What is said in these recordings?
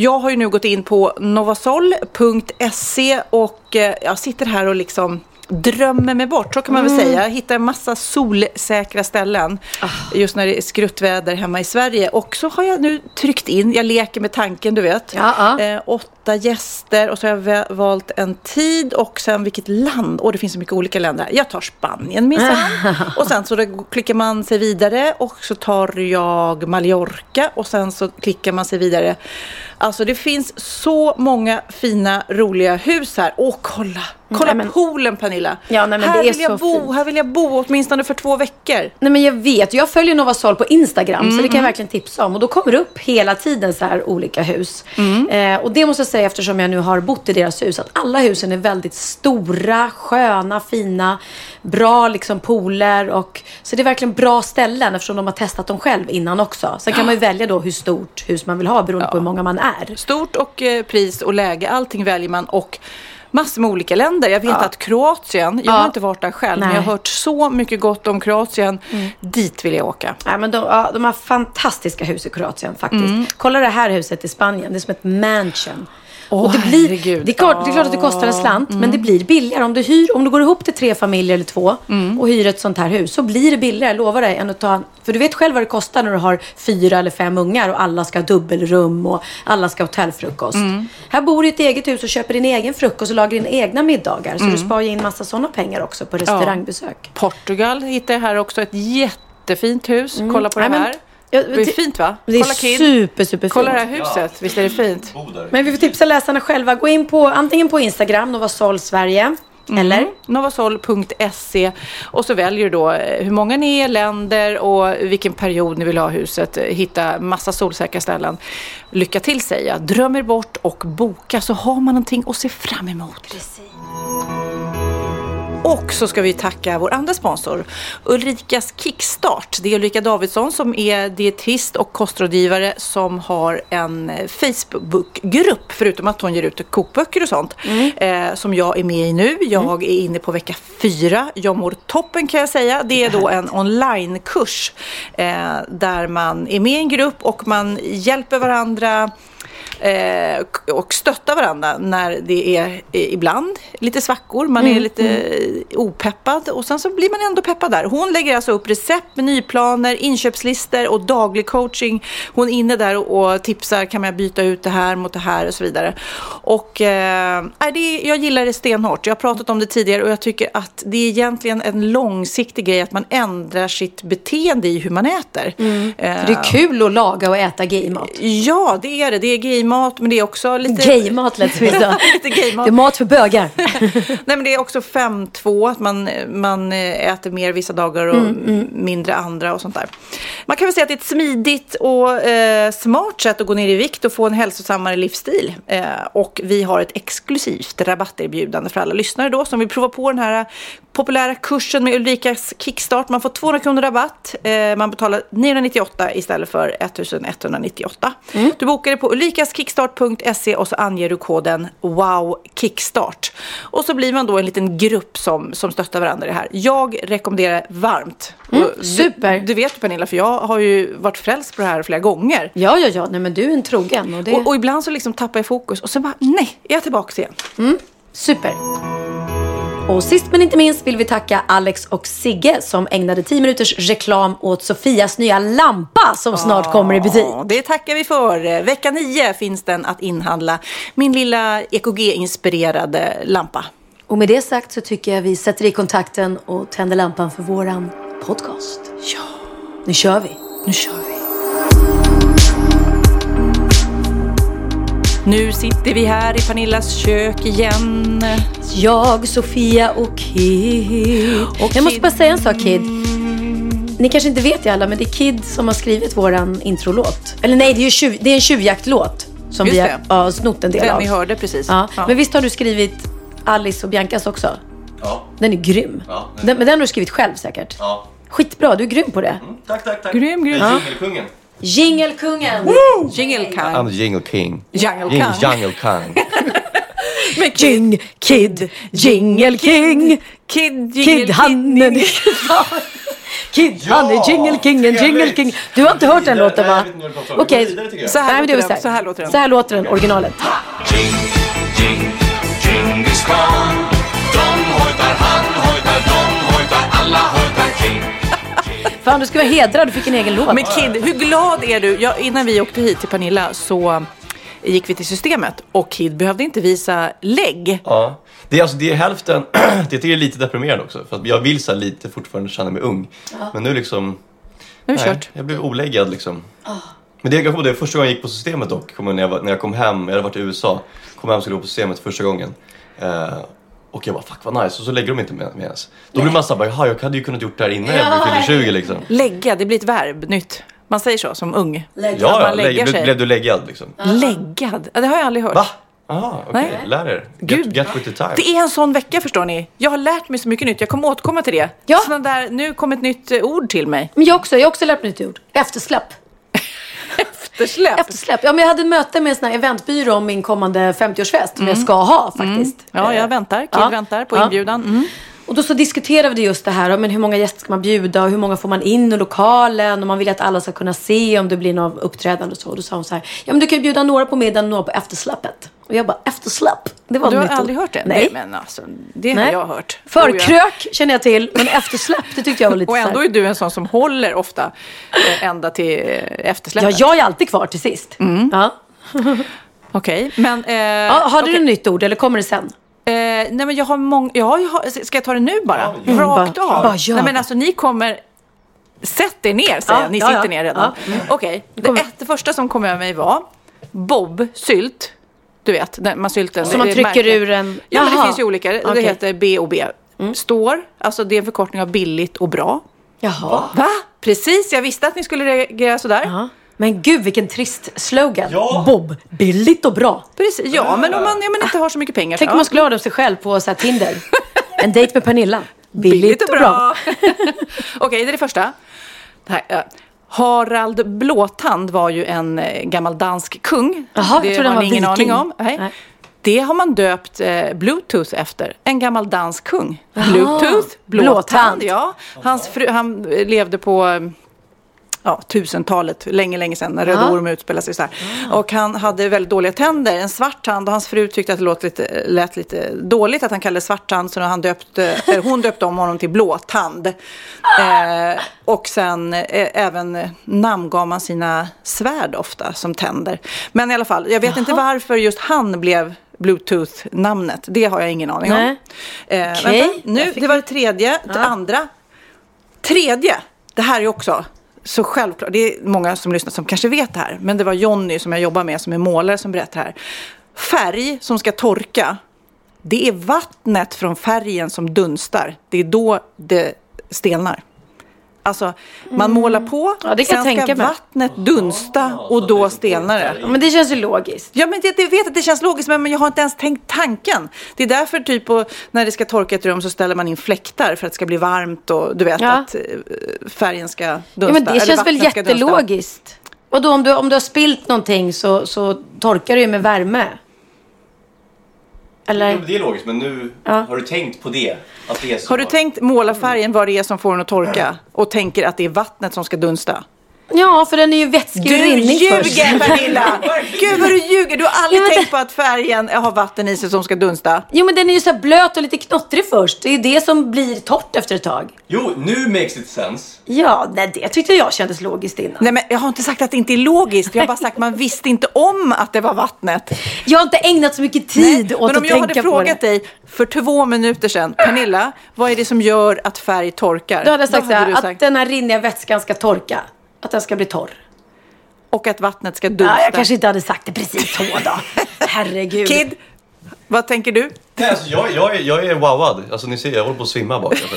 Jag har ju nu gått in på novasol.se och eh, jag sitter här och liksom drömmer mig bort, så kan man väl Mm. säga. Jag hittar en massa solsäkra ställen Ah. just när det är skruttväder hemma i Sverige. Och så har jag nu tryckt in, jag leker med tanken du vet, Ja. Eh, åtta gäster och så har jag valt en tid och sen vilket land. Och det finns så mycket olika länder. Jag tar Spanien minsann. och sen så då klickar man sig vidare och så tar jag Mallorca och sen så klickar man sig vidare. Alltså det finns så många fina roliga hus här. Åh kolla! Kolla Nej, men- poolen Pernilla! Ja, nej, här vill jag så bo, fint. här vill jag bo åtminstone för två veckor. Nej men jag vet, jag följer Novasol på Instagram så Mm, det kan jag verkligen tipsa om. Och då kommer det upp hela tiden så här olika hus. Mm. Eh, och det måste jag säga eftersom jag nu har bott i deras hus att alla husen är väldigt stora, sköna, fina, bra liksom pooler och så det är verkligen bra ställen eftersom de har testat dem själv innan också. Sen kan man ju välja då hur stort hus man vill ha beroende på hur många man är. Stort och eh, pris och läge, allting väljer man och massor med olika länder. Jag vet att Kroatien, jag Ja. har inte varit där själv, men Nej. jag har hört så mycket gott om Kroatien. Dit vill jag åka. Ja, men de, ja, de har fantastiska hus i Kroatien faktiskt. Mm. Kolla det här huset i Spanien. Det är som ett mansion. Åh, och det, blir, herregud. det, är klart, det är klart att det kostar en slant, men det blir billigare. Om du, hyr, om du går ihop till tre familjer eller två Mm. och hyr ett sånt här hus så blir det billigare, lovar dig. Än att ta, för du vet själv vad det kostar när du har fyra eller fem ungar och alla ska ha dubbelrum och alla ska ha hotellfrukost. Mm. Här bor du i ett eget hus och köper din egen frukost och lagar dina egna middagar. Så Mm. du sparar ju in massa sådana pengar också på restaurangbesök. Portugal hittar jag här också ett jättefint hus. Kolla på det Nej, här. Ja, Det är fint va? Det är Kolla Kid. super, super Kolla det här huset, visst är det fint? Men vi får tipsa läsarna själva. Gå in på antingen på Instagram, Novasol Sverige. Mm. Eller? Novasol.se och så väljer du då eh, hur många ni är, länder och vilken period ni vill ha huset. Eh, Hitta massa solsäkra ställen. Lycka till säger jag. Dröm er bort och boka så har man någonting att se fram emot. Och så ska vi tacka vår andra sponsor, Ulrikas Kickstart. Det är Ulrika Davidsson som är dietist och kostrådgivare som har en Facebookgrupp, förutom att hon ger ut kokböcker och sånt, eh, som jag är med i nu. Jag är inne på vecka fyra. Jag mår toppen kan jag säga. Det är då en onlinekurs eh, där man är med i en grupp och man hjälper varandra och stötta varandra när det är eh, ibland lite svackor, man är lite eh, opeppad och sen så blir man ändå peppad där. Hon lägger alltså upp recept, menyplaner, inköpslistor och daglig coaching. Hon är inne där och, tipsar, kan man byta ut det här mot det här och så vidare. Och eh, det, jag gillar det stenhårt. Jag har pratat om det tidigare och jag tycker att det är egentligen en långsiktig grej att man ändrar sitt beteende i hur man äter. Eh, För det är kul att laga och äta gaymat. Ja, det är det. Det är gaymat, men det är också lite... Gaymat lät det som. lite gaymat. Det är mat för bögar. Nej, men det är också 5-2, att man, man äter mer vissa dagar och Mm, mindre andra och sånt där. Man kan väl säga att det är ett smidigt och eh, smart sätt att gå ner i vikt och få en hälsosammare livsstil. Eh, och vi har ett exklusivt rabatterbjudande för alla lyssnare då som vill prova på den här populära kursen med Ulrikas Kickstart. Man får 200 kronor rabatt. Eh, man betalar 998 istället för 1198. Du bokar det på ulrikaskickstart.se och så anger du koden WOWKICKSTART. Och så blir man då en liten grupp som, som stöttar varandra i det här. Jag rekommenderar varmt. Du- super. Du, vet Pernilla, för jag har ju varit frälst på det här flera gånger. Ja, ja, ja. Nej, men du är en trogen. Och det... Och, och ibland så liksom tappar jag fokus och så bara, nej, jag är tillbaka igen. Super. Och sist men inte minst vill vi tacka Alex och Sigge som ägnade 10 minuters reklam åt Sofias nya lampa som snart kommer i butik. Det tackar vi för. Vecka 9 finns den att inhandla. Min lilla EKG-inspirerade lampa. Och med det sagt så tycker jag vi sätter i kontakten och tänder lampan för våran podcast. Ja, Nu kör vi. nu kör vi. Nu sitter vi här i Pernillas kök igen. Jag, Sofia och Kid. Och jag måste Kid. bara säga en sak Kid. Ni kanske inte vet det alla, men det är Kid som har skrivit våran introlåt. Eller nej, det är, ju tjuv, det är en tjuvjaktlåt. Som Just vi har det. ja, snott en del Den av. ni hörde precis. Ja. Ja. Men visst har du skrivit Alice och Biancas också? Ja. Den är grym. Ja, den den, men den har du skrivit själv säkert? Ja. Skitbra, du är grym på det. Mm, tack, tack, tack. Grym, grym. Är Jingelkungen. Kang. I'm the jingle king. Jungle Jing- Kang. Jungle Kang. Men Jing, Kid, Jingle King. Kid, jingle, Kid, han är Kid, Ja, han är jingle kingen, jingle king. Du har inte hört den låten va? Okej, jag. Så här låter den. så här låter den. Så här låter den, originalet. Jing, jing, De hojtar, han hojtar, de hojtar, alla hojtar kring Fan, du ska vara hedrad, du fick en egen låt. Men Kid, hur glad är du? Ja, innan vi åkte hit till Pernilla så gick vi till systemet och Kid behövde inte visa lägg. Ja. Det är, alltså, det är hälften, det tycker jag är lite deprimerande också. För att jag vill så lite fortfarande känna mig ung. Men nu liksom, Nu är nej, kört. jag blev oläggad liksom. Men det jag ihåg, det första gången jag gick på systemet dock, jag när, jag när jag kom hem, jag hade varit i USA, kom hem och skulle gå på systemet första gången. Eh, och jag bara fuck vad nice, och så lägger de inte med, med ens. Då blir man såhär bara, jaha jag hade ju kunnat gjort det här innan jag fyllde 20 liksom. Lägga, det blir ett verb, nytt. Man säger så som ung. Ja, Att ja man lägger lägg, sig. blev, du läggad liksom? Läggad? Ja, det har jag aldrig hört. Va? Aha, okej, Nej. lär er. Gud. Get, get with the time. Det är en sån vecka förstår ni. Jag har lärt mig så mycket nytt. Jag kommer återkomma till det. Ja. Såna där, nu kom ett nytt eh, ord till mig. Men jag också, jag har också lärt mig ett ord. Eftersläpp. Eftersläpp. Eftersläpp. Ja, men jag hade möte med en eventbyrå om min kommande 50-årsfest som jag ska ha faktiskt. Ja, jag väntar. Kid Ja. väntar på Ja. inbjudan. Mm. Och då så diskuterade vi just det här, men hur många gäster ska man bjuda och hur många får man in i lokalen och man vill att alla ska kunna se om det blir något uppträdande och så. Och då sa hon så här, ja men du kan ju bjuda några på middagen och några på eftersläppet. Och jag bara, eftersläpp? Det var Du har ord. aldrig hört det? Nej. Det, men alltså, det har Nej. jag hört. Förkrök känner jag till, men eftersläpp det tyckte jag var lite Och ändå är du en sån som håller ofta eh, ända till eh, Ja, eftersläppet. jag är alltid kvar till sist. Ja. Okej, men... Eh, Ja, har du okej. ett nytt ord eller kommer det sen? Eh, nej men jag har många, ja, jag har, ska jag ta det nu bara? Ja, ja. Rakt Bara- av? bara gör nej men det. alltså ni kommer, sätt er ner säger Ja, jag, ni ja, sitter ja. ner redan. Ja. Okej, det, Kommer. ett- det första som kom över mig var Bob sylt. Du vet, den, man sylten. Som man trycker märket. ur en- Ja men det Jaha. finns ju olika, det heter B och B. Står, alltså det är en förkortning av billigt och bra. Jaha. Va? Precis, jag visste att ni skulle reagera sådär. Ja. Men gud vilken trist slogan. Ja. Bob, billigt och bra. Precis, ja men om man, ja, men inte har så mycket pengar. Tänk om man skulle ha det sig själv på så här, Tinder. En dejt med Pernilla. Billigt, och bra. Okej, det är det första. Det här, ja. Harald Blåtand var ju en eh, gammal dansk kung. Jaha, det jag trodde har han var ingen viking. aning om. Nej. Nej. Det har man döpt eh, Bluetooth efter. En gammal dansk kung. Bluetooth, blåtand. Blåtand. Ja. Hans fru, han levde på eh, ja, tusentalet, länge, länge sedan, när Röda Ja. Orm utspelade sig så här. Och han hade väldigt dåliga tänder, en svart tand och hans fru tyckte att det låt lite, lät lite dåligt att han kallade svart tand så han döpte, eller hon döpte om honom till blåtand. Eh, och sen eh, även eh, namngav man sina svärd ofta som tänder. Men i alla fall, jag vet inte varför just han blev Bluetooth-namnet. Det har jag ingen aning om. Nej. Eh, Okej, vänta, nu, det var det tredje. Det andra. Tredje, det här är också så självklart. Det är många som lyssnar som kanske vet det här. Men det var Jonny som jag jobbar med som är målare som berättar här. Färg som ska torka. Det är vattnet från färgen som dunstar. Det är då det stelnar. Alltså, man målar på, Mm. Ja, det kan jag sen ska mig. vattnet dunsta och då stelnar det. Ja, men det känns ju logiskt. Ja, men jag vet att det känns logiskt, men jag har inte ens tänkt tanken. Det är därför typ på, när det ska torka ett rum så ställer man in fläktar för att det ska bli varmt och du vet Ja. att eh, färgen ska dunsta. Ja, men det eller känns väl jättelogiskt. Och då om du, om du har spilt någonting så, så torkar det ju med värme. Eller? det är logiskt, men nu Ja. har du tänkt på det? Det? Har du tänkt måla färgen vad det är som får den att torka och tänker att det är vattnet som ska dunsta? Ja, för den är ju vätskerinnig först. ljuger Pernilla! Gud vad du ljuger! Du har aldrig Ja, tänkt det- på att färgen har vatten i sig som ska dunsta. Jo, men den är ju så här blöt och lite knottrig först. Det är ju det som blir torrt efter ett tag. Jo, nu makes it sense. Ja, nej, det tyckte jag kändes logiskt innan. Nej men jag har inte sagt att det inte är logiskt. Jag har bara sagt att man visste inte om att det var vattnet. Jag har inte ägnat så mycket tid åt Men om att jag hade tänka på frågat det. dig för två minuter sedan, Pernilla, vad är det som gör att färg torkar? Då hade jag sagt hade du att sagt, den här rinniga vätskan ska torka. Att den ska bli torr. och att vattnet ska dunsta. Ja, jag kanske inte hade sagt det precis så då. Herregud. Kid, vad tänker du? Nej, alltså, jag, jag, är, jag är wowad. Alltså, ni ser, jag håller på att svimma bak. Alltså.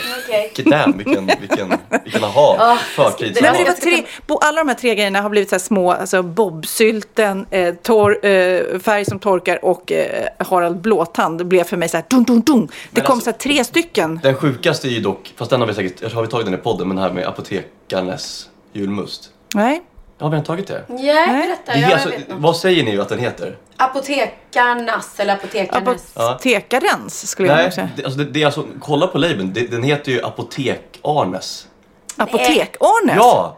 Vilken damn, vilken, vilken, vilken aha. Förtids Nej, men det var tre, alla de här tre grejerna har blivit så här små, alltså bobsylten, eh, tor, eh, färg som torkar och eh, Harald Blåtand. Det blev för mig så här, dun, dun, dun. Det Men kom alltså- så här tre stycken. Den sjukaste är ju dock, fast den har vi säkert, har vi tagit den i podden, men det här med apotekarnes julmust. Nej. Ja, vi har tagit det. Nej. berätta. det är, Ja, jag alltså, vet vad säger ni att den heter? Apotekarnas eller apotekarnas. Apotekarens skulle jag Nej, säga. det, alltså, det, det är alltså, kolla på labeln. Det, den heter ju Apotek-Arnes. Apotek-Arne? Ja!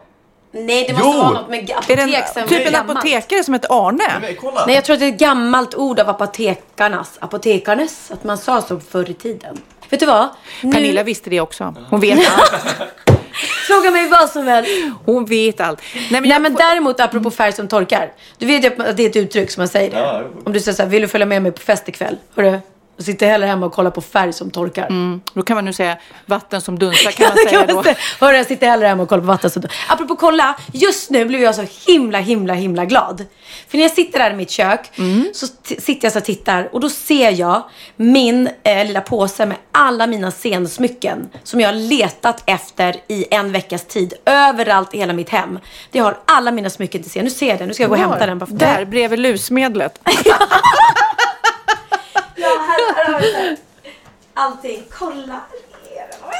Nej, det måste Jo! vara något med Är apotek det sen en, typ en apotekare som heter Arne? Men kolla! Nej, jag tror att det är ett gammalt ord av apotekarnas. Apotekarnes. Att man sa så förr i tiden. Vet du vad? Nu, Pernilla visste det också. Hon vet allt. Fråga mig vad som helst. Hon vet allt. Nej, men Nej men får- däremot apropå färg som torkar. Du vet ju att det är ett uttryck som man säger det. Ja. Om du säger så här, vill du följa med mig på fest ikväll? Hörru, sitter hellre hemma och kollar på färg som torkar. Då kan man nu säga vatten som dunstar kan man säga då. Hörru, jag sitter hellre hemma och kollar på vatten som torkar. Apropå kolla, just nu blev jag så himla, himla, himla glad. För när jag sitter där i mitt kök så t- sitter jag så och tittar och då ser jag min eh, lilla påse med alla mina scensmycken som jag har letat efter i en veckas tid. Överallt i hela mitt hem. Det har alla mina smycken till scen. Nu ser jag den. Nu ska jag gå och hämta den. Där, bredvid lusmedlet. Ja, här, här har vi. Allting. Kolla. Jag är så glad.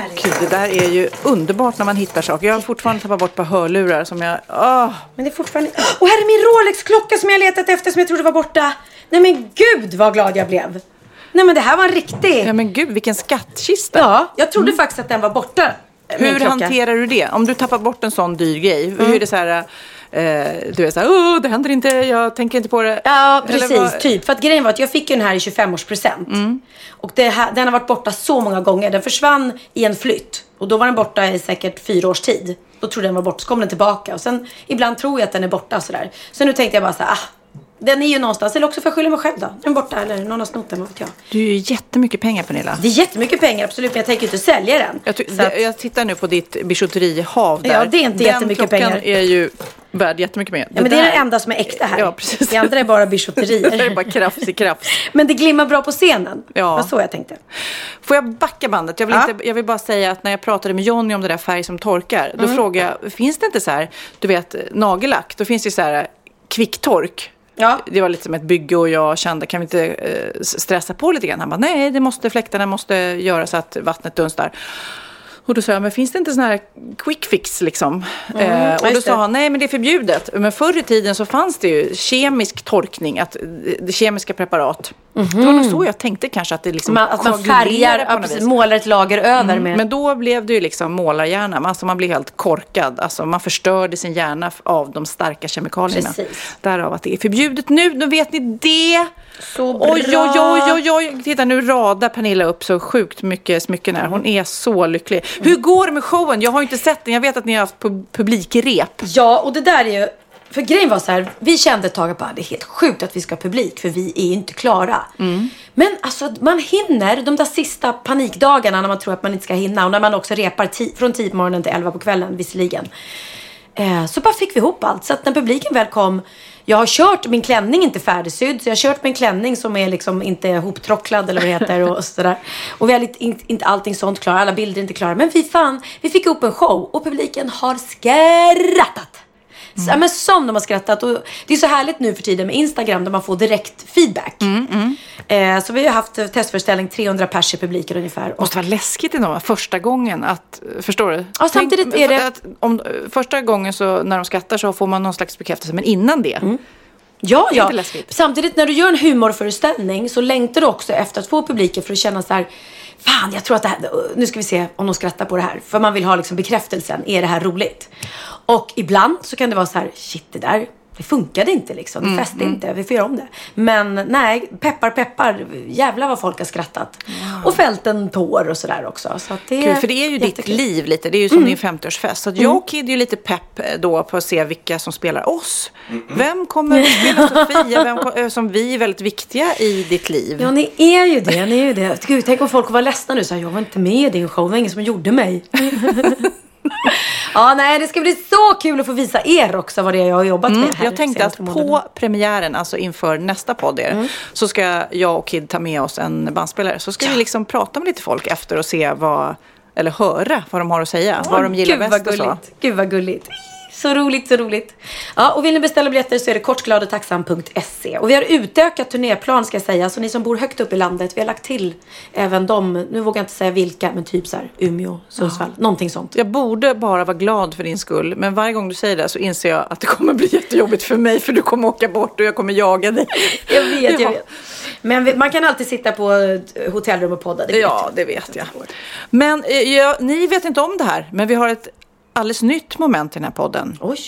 Härligt. Gud, det där är ju underbart när man hittar saker. Jag har fortfarande tappat bort par hörlurar som jag... Åh. Men det är fortfarande... Och här är min Rolex-klocka som jag letat efter som jag trodde var borta. Nej men gud vad glad jag blev. Nej men det här var en riktig... Ja men gud, vilken skattkista. Ja, jag trodde faktiskt att den var borta. min Hur klocka. hanterar du det? Om du tappar bort en sån dyr grej, hur är det så här... Eh, du är så här, det händer inte, jag tänker inte på det. Ja, precis. vad- Typ. För att grejen var att jag fick ju den här i 25-årspresent. Och det här, den har varit borta så många gånger. Den försvann i en flytt. Och då var den borta i säkert fyra års tid. Då trodde jag den var borta, så kom den tillbaka. Och sen ibland tror jag att den är borta sådär. Så nu tänkte jag bara så här, ah, den är ju någonstans. Eller också får jag skylla mig själv då. Den är borta eller någon har snott den, vad vet jag. Du är ju jättemycket pengar Pernilla. Det är jättemycket pengar absolut, men jag tänker inte sälja den. Jag, ty- att- det- jag tittar nu på ditt bijouterihav där. Ja, det är inte Den jättemycket klockan pengar. är ju värd jättemycket pengar. ja, men det är där- den enda som är äkta här. Ja, precis. Det andra är bara Det där är bijouterier. bara krafs i krafs. men det glimmar bra på scenen. Ja. Det var så jag tänkte. Får jag backa bandet? Jag vill, Ja. inte, jag vill bara säga att när jag pratade med Jonny om det där färg som torkar, då Mm. frågade jag, finns det inte så här, du vet nagellack, då finns det så här kvicktork. Ja. Det var lite som ett bygge och jag kände, kan vi inte eh, stressa på lite grann? Han bara, nej, det måste, fläktarna måste göra så att vattnet dunstar. Och då sa jag, men finns det inte sån här quick fix liksom? eh, och då sa han, nej men det är förbjudet. Men förr i tiden så fanns det ju kemisk torkning, att, eh, kemiska preparat. Det var nog så jag tänkte kanske att det liksom Man, att man färgar, på ja, precis, målar ett lager över med. Men då blev det ju liksom målarhjärna. Alltså man blir helt korkad. Alltså man förstörde sin hjärna av de starka kemikalierna. Precis. Därav att det är förbjudet nu. Nu vet ni det. Så bra. Oj, oj, oj, oj. Titta nu radar Pernilla upp så sjukt mycket smycken här. Hon är så lycklig. Hur går det med showen? Jag har inte sett den. Jag vet att ni har haft pub- publikrep. Ja, och det där är ju... För grejen var så här, vi kände ett tag att bara, det är helt sjukt att vi ska ha publik för vi är inte klara. Men alltså man hinner de där sista panikdagarna när man tror att man inte ska hinna och när man också repar ti- från 10 på morgonen till 11 på kvällen visserligen. Eh, så bara fick vi ihop allt. Så att när publiken väl kom, jag har kört, min klänning inte färdigsydd, så jag har kört min klänning som är liksom inte hoptråcklad eller vad det heter och sådär. Och vi har lite, inte, inte allting sånt klart, alla bilder är inte klara. Men fy fan, vi fick upp en show och publiken har skrattat. Så, ja, men som de har skrattat. Och det är så härligt nu för tiden med Instagram där man får direkt feedback. Eh, så vi har haft testföreställning 300 pers i publiken ungefär. Och måste vara läskigt ändå, första gången att, förstår du? Ja, samtidigt är det- Att om, första gången så när de skrattar så får man någon slags bekräftelse, men innan det. Ja, ja. Läskigt. Samtidigt när du gör en humorföreställning så längtar du också efter att få publiken för att känna så här. Fan, jag tror att det här, nu ska vi se om de skrattar på det här. För man vill ha liksom bekräftelsen. Är det här roligt? Och ibland så kan det vara så här, shit det där, det funkade inte liksom. Mm, Det fäste inte, vi får göra om det. Men nej, peppar peppar, jävlar vad folk har skrattat. Och fällt en tår och sådär också. Så att det Kul, för det är ju ditt jättekul. Mm. liv lite. Det är ju som din 50-årsfest. Så att jag och Kid är ju lite pepp då på att se vilka som spelar oss. Vem kommer att spela Sofia? Vem kom, eh, som vi är väldigt viktiga i ditt liv. Ja, ni är ju det. Ni är ju det. Gud, tänk om folk var ledsna nu. Så här, jag var inte med i din show. Det var ingen som gjorde mig. ja, nej, det ska bli så kul att få visa er också vad det är jag har jobbat med. här Mm, Jag tänkte att på premiären, alltså inför nästa podd er, Mm. så ska jag och Kid ta med oss en bandspelare. Så ska vi liksom prata med lite folk efter och se vad, eller höra vad de har att säga. vad de gillar bäst vad och så. Gud vad gulligt. Så roligt, så roligt. Ja, och vill ni beställa biljetter så är det kortgladetacksam.se. Och vi har utökat turnéplan ska jag säga. Så ni som bor högt upp i landet, vi har lagt till även dem. Nu vågar jag inte säga vilka, men typ så här Umeå, Sundsvall, någonting sånt. Jag borde bara vara glad för din skull, men varje gång du säger det så inser jag att det kommer bli jättejobbigt för mig för du kommer åka bort och jag kommer jaga dig. Jag vet, Ja. jag vet. Men man kan alltid sitta på hotellrum och podda. Det Ja, det vet jag. Men eh, ja, ni vet inte om det här, men vi har ett alldeles nytt moment i den här podden Oj.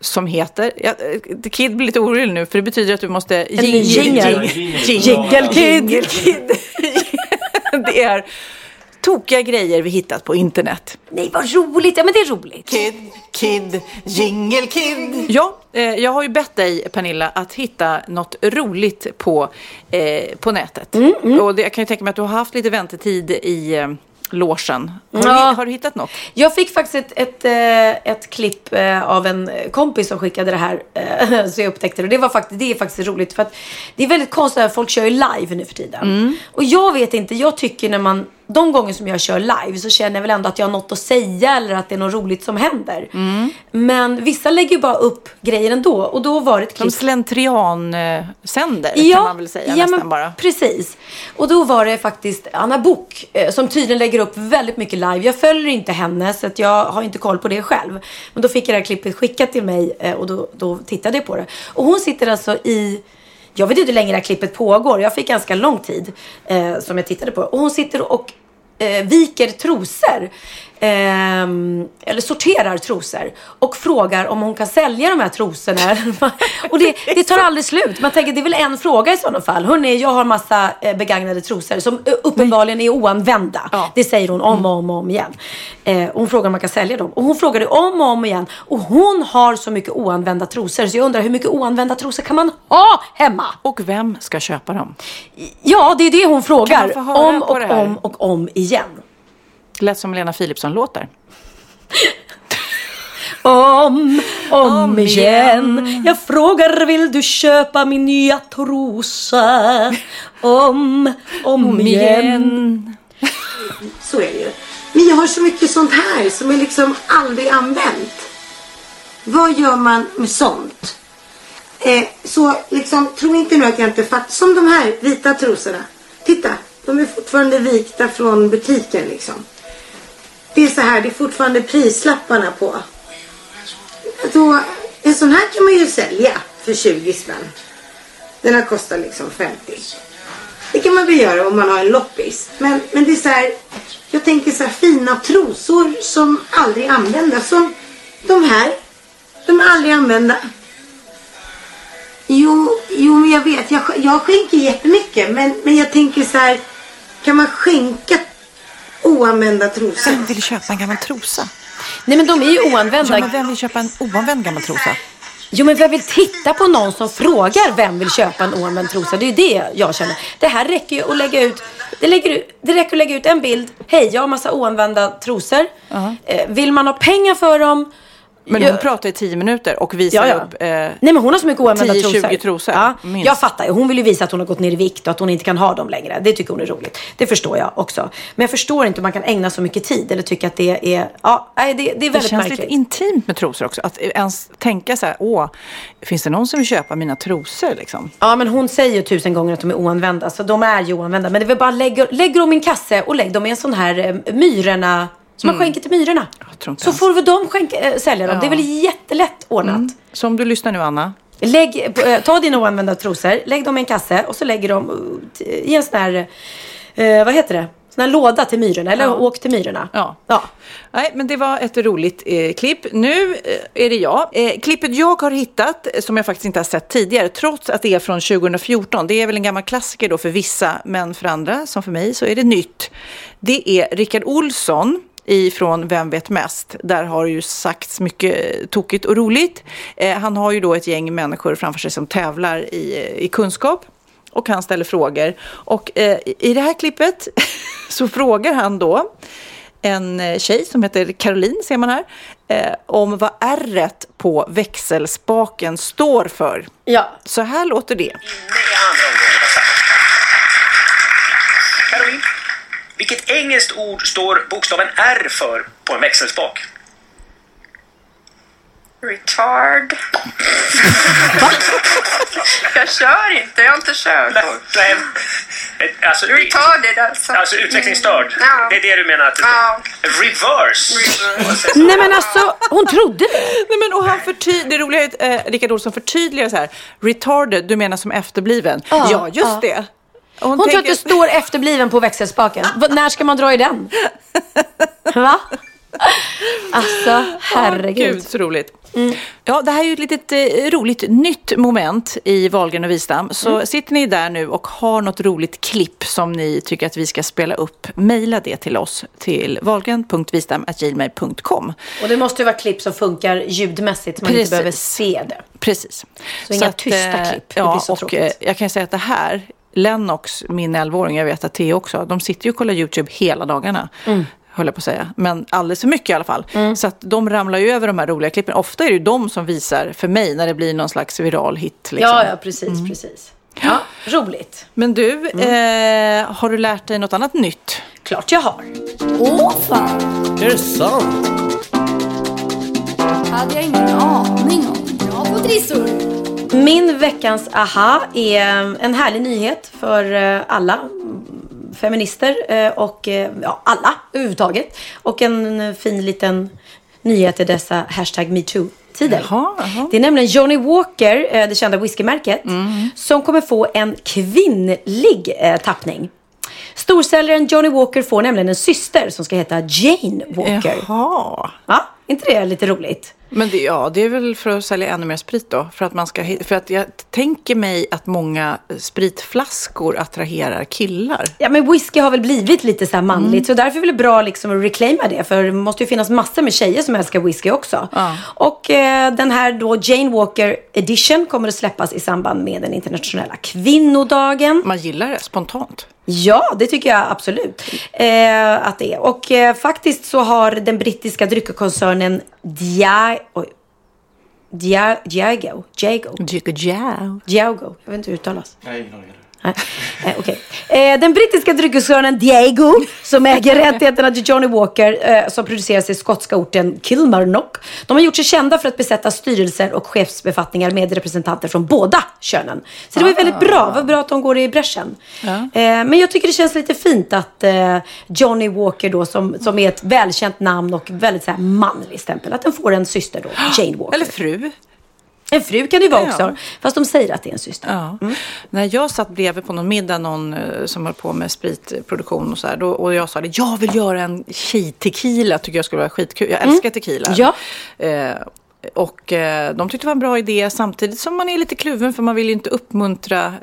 som heter... Ja, eh, Kid blir lite orolig nu för det betyder att du måste... Jingle. Jingle Kid. Kid. det är tokiga grejer vi hittat på internet. Nej, vad roligt. Ja, men det är roligt. Kid, Kid, Jingle Kid. Ja, eh, jag har ju bett dig Pernilla att hitta något roligt på, eh, på nätet. Och det, jag kan ju tänka mig att du har haft lite väntetid i eh, logen. Har, Ja. har du hittat något? Jag fick faktiskt ett, ett, eh, ett klipp eh, av en kompis som skickade det här. eh, Så jag upptäckte det. Och det, var faktiskt, det är faktiskt roligt. För att det är väldigt konstigt att folk kör ju live nu för tiden. Och jag vet inte, jag tycker när man de gånger som jag kör live så känner jag väl ändå att jag har något att säga eller att det är något roligt som händer. Men vissa lägger ju bara upp grejer ändå. Och då var det ett De klipp slentrian-sänder kan man väl säga ja, nästan bara. Precis. Och då var det faktiskt Anna Bok eh, som tydligen lägger upp väldigt mycket live. Jag följer inte henne så att jag har inte koll på det själv. Men då fick jag det här klippet skickat till mig eh, och då, då tittade jag på det. Och hon sitter alltså i jag vet inte hur länge det här klippet pågår. Jag fick ganska lång tid eh, som jag tittade på. Och hon sitter och eh, viker trosor. ehm, eller sorterar trosor. Och frågar om hon kan sälja de här trosorna. och det, det tar aldrig slut. Man tänker det är väl en fråga i sådana fall. Hörrni, jag har massa eh, begagnade trosor som eh, uppenbarligen är oanvända. Ja. Det säger hon om och om och om igen. Eh, hon frågar om man kan sälja dem. Och hon frågade om och om igen. Och hon har så mycket oanvända trosor. Så jag undrar hur mycket oanvända trosor kan man ha hemma? Och vem ska köpa dem? Ja, det är det hon frågar. Om och om och om igen. Det lät som Lena Philipsson-låtar. Om, om, Om igen. igen. Jag frågar, vill du köpa min nya trosa? Om, om, igen. Så är det ju. Men jag har så mycket sånt här som är liksom aldrig använt. Vad gör man med sånt? Eh, så liksom, tro inte nu att jag inte fattar. Som de här vita trosorna. Titta, de är fortfarande vikta från butiken liksom. Det är så här, det är fortfarande prislapparna på. Då, en sån här kan man ju sälja för 20 spänn. Den här kostar liksom 50. Det kan man väl göra om man har en loppis. Men, men det är så här, jag tänker så här fina trosor som aldrig användas. Som de här. De är aldrig använda. Jo, jo men jag vet. Jag, jag skänker jättemycket. Men, men jag tänker så här. Kan man skänka oanvända trosor? Vem vill köpa en gammal trosa? Nej men de är ju oanvända. Ja, men vem vill köpa en oanvänd gammal trosa? Jo men vem vill titta på någon som frågar vem vill köpa en oanvänd trosa? Det är ju det jag känner. Det här räcker ju att lägga ut. Det, lägger, det räcker att lägga ut en bild. Hej, jag har massa oanvända trosor. Eh, vill man ha pengar för dem? Men jag- hon pratar i tio minuter och visar Ja, ja. upp... Eh, Nej men hon har så mycket oanvända 10-20 trosor. trosor, Ja, minst. jag fattar ju. Hon vill ju visa att hon har gått ner i vikt och att hon inte kan ha dem längre. Det tycker hon är roligt. Det förstår jag också. Men jag förstår inte hur man kan ägna så mycket tid eller tycka att det är... Ja, nej, det, det är det väldigt känns märkligt. lite intimt med trosor också. Att ens tänka så här, åh, finns det någon som vill köpa mina trosor liksom? Ja, men hon säger ju tusen gånger att de är oanvända. Så de är ju oanvända. Men det är väl bara lägg, lägg dem i en kasse och lägg dem i en sån här eh, myrorna. Som man skänker till myrorna. Så får väl de skänka, äh, sälja dem. Ja. Det är väl jättelätt ordnat. Så om du lyssnar nu Anna, Lägg, eh, ta dina oanvända trosor, lägg dem i en kasse och så lägger dem eh, i en sån här, eh, vad heter det? Sån här låda till myrorna. Eller Ja. åk till myrorna. Ja. ja. Nej, men det var ett roligt eh, klipp. Nu eh, är det jag. Eh, klippet jag har hittat, eh, som jag faktiskt inte har sett tidigare, trots att det är från 2014. Det är väl en gammal klassiker då för vissa, men för andra, som för mig, så är det nytt. Det är Rickard Olsson ifrån Vem vet mest? Där har ju sagts mycket tokigt och roligt. Eh, han har ju då ett gäng människor framför sig som tävlar i, eh, i kunskap. Och han ställer frågor. Och eh, i det här klippet så frågar han då en eh, tjej som heter Caroline, ser man här, eh, om vad r på växelspaken står för. ja. Så här låter det. andra omgången var samma. Caroline, vilket engelskt ord står bokstaven R för på en växelspak? Retard. jag kör inte, jag har inte körkort. Nej, eh, alltså, Retarded alltså. alltså utvecklingsstörd. Mm. Ja. Det är det du menar att Ja. Reverse. Reverse. Nej men alltså, hon trodde. Nej, men, och han förtyd- det roliga är att eh, Rickard Olsson förtydligar så här. Retarded, du menar som efterbliven? Ja, Ja, just det. Hon Hon, tror tänker- att du står efterbliven på växelspaken. När ska man dra i den? Va? Alltså, herregud. Gud, så roligt. Ja, det här är ju ett litet eh, roligt nytt moment i Wahlgren och Wistam. Så sitter ni där nu och har något roligt klipp som ni tycker att vi ska spela upp, mejla det till oss till wahlgren.wistam.gmail.com. Och det måste ju vara klipp som funkar ljudmässigt. så Man Precis. inte behöver se det. Precis. Så inga att, tysta eh, klipp. Det Ja, blir så och tråkigt. eh, jag kan säga att det här, Lennox, min 11-åring, jag vet att Theo också, de sitter ju och kollar YouTube hela dagarna. Mm. Höll jag på att säga. Men alldeles för mycket i alla fall. Så att de ramlar ju över de här roliga klippen. Ofta är det ju de som visar för mig när det blir någon slags viral hit. Liksom. Ja, ja, precis, precis. Ja, roligt. Men du, Mm. eh, har du lärt dig något annat nytt? Klart jag har. Åh fan, Är det sant? hade jag ingen aning om. Bra på trissor. Min veckans aha är en härlig nyhet för eh, alla feminister eh, och eh, ja, alla överhuvudtaget. Och en eh, fin liten nyhet i dessa hashtag metoo-tider. Jaha, jaha. Det är nämligen Johnny Walker, eh, det kända whiskymärket, som kommer få en kvinnlig eh, tappning. Storsäljaren Johnny Walker får nämligen en syster som ska heta Jane Walker. Jaha. Ja, inte det lite roligt? Men det, ja, det är väl för att sälja ännu mer sprit då? För att, man ska, för att jag tänker mig att många spritflaskor attraherar killar. Ja men whisky har väl blivit lite så här manligt så därför är det bra liksom att reclaima det för det måste ju finnas massor med tjejer som älskar whisky också. Ja. Och eh, den här då Jane Walker edition kommer att släppas i samband med den internationella kvinnodagen. Man gillar det spontant. Ja, det tycker jag absolut eh, att det är. Och eh, faktiskt så har den brittiska dryckerkoncernen Dia... Oj. Dia, Diago. Diago. Jow. Diago. Jag vet inte hur det uttalas. Nej, ingen aning. Nej, eh, okej. eh, den brittiska dryckeskoncernen Diageo, som äger rättigheterna till Johnny Walker, eh, som produceras i skotska orten Kilmarnock. De har gjort sig kända för att besätta styrelser och chefsbefattningar med representanter från båda könen. Så det var väldigt bra. Det var bra att de går i bräschen. Eh, men jag tycker det känns lite fint att eh, Johnny Walker då, som, som är ett välkänt namn och väldigt så här manlig stämpel, att den får en syster då, Jane Walker. Eller fru. En fru kan det vara Ja. också, fast de säger att det är en syster. Ja. När jag satt bredvid på någon middag, någon eh, som höll på med spritproduktion och så här, då, och jag sa det, jag vill göra en tjej-tequila, tycker jag skulle vara skitkul. Jag älskar tequila. Ja. Eh, och eh, de tyckte det var en bra idé samtidigt som man är lite kluven för man vill ju inte uppmuntra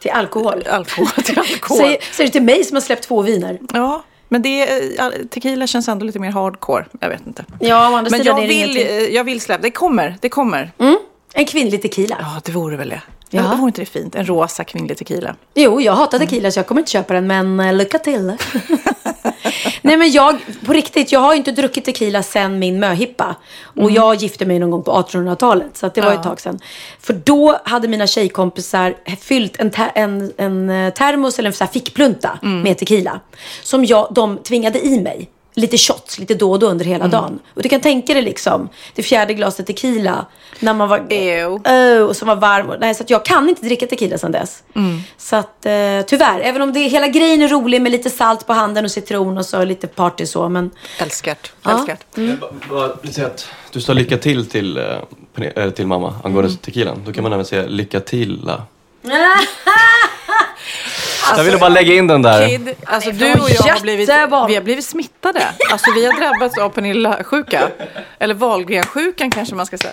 Till alkohol. alkohol till alkohol. Säger, säger du till mig som har släppt två viner? Ja, men det, eh, tequila känns ändå lite mer hardcore. Jag vet inte. Ja, å andra Men jag vill, eh, jag vill släppa, det kommer, det kommer. Mm, en kvinnlig tequila. Ja, det vore väl det. Ja. Vore inte det fint? En rosa kvinnlig tequila. Jo, jag hatar tequila så jag kommer inte köpa den, men uh, lycka till. Nej, men jag, på riktigt, jag har inte druckit tequila sen min möhippa. Och jag gifte mig någon gång på 1800-talet, så det var Ja. ett tag sedan. För då hade mina tjejkompisar fyllt en, ter, en, en eh, termos eller en så fickplunta med tequila. Som jag, de tvingade i mig. Lite shots, lite då och då under hela dagen. Och du kan tänka dig liksom, det fjärde glaset tequila. När man var... Ew. Oh, och som var varm. Nej, så att jag kan inte dricka tequila sedan dess. Så att eh, tyvärr, även om det, hela grejen är rolig med lite salt på handen och citron och så lite party så. Men Älskat. Ja. Älskat. Att du sa lycka till till, eh, eh, till mamma angående tequilan. Då kan man även säga lycka till. jag ville bara lägga in den där. Kid, alltså du och jag har blivit, vi har blivit smittade. Alltså vi har drabbats av Pernilla-sjuka. Eller Wahlgren-sjukan kanske man ska säga.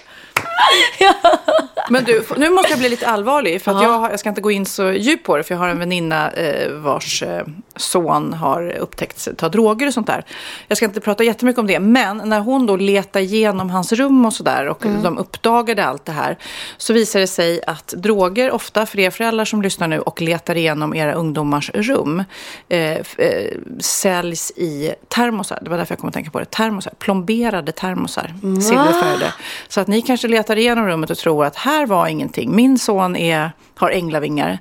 Men du, nu måste jag bli lite allvarlig. För att jag, har- jag ska inte gå in så djupt på det. För jag har en väninna eh, vars eh, son har upptäckts ta droger och sånt där. Jag ska inte prata jättemycket om det. Men när hon då letar igenom hans rum och sådär. Och de uppdagade allt det här. Så visar det sig att droger ofta, för er föräldrar som lyssnar nu och letar igenom era ungdomars rum. Eh, eh, säljs i termosar. Det var därför jag kom att tänka på det. Termosar. Plomberade termosar. Silverfärgade. Så att ni kanske letar igenom rummet och tror att här var ingenting. Min son är, har änglavingar.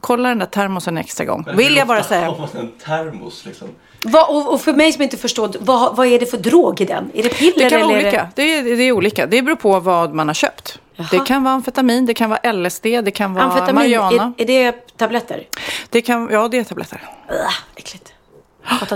Kolla den där termosen en extra gång. Vill jag bara säga. En termos liksom? vad, och, och för mig som inte förstår, vad, vad är det för drog i den? Är det piller Det kan vara eller? är olika. Det är, det är olika. Det beror på vad man har köpt. Det kan vara amfetamin, det kan vara LSD, det kan vara Amfetamin, marijuana. är, är det tabletter? Det kan, ja, det är tabletter. Ugh, äckligt.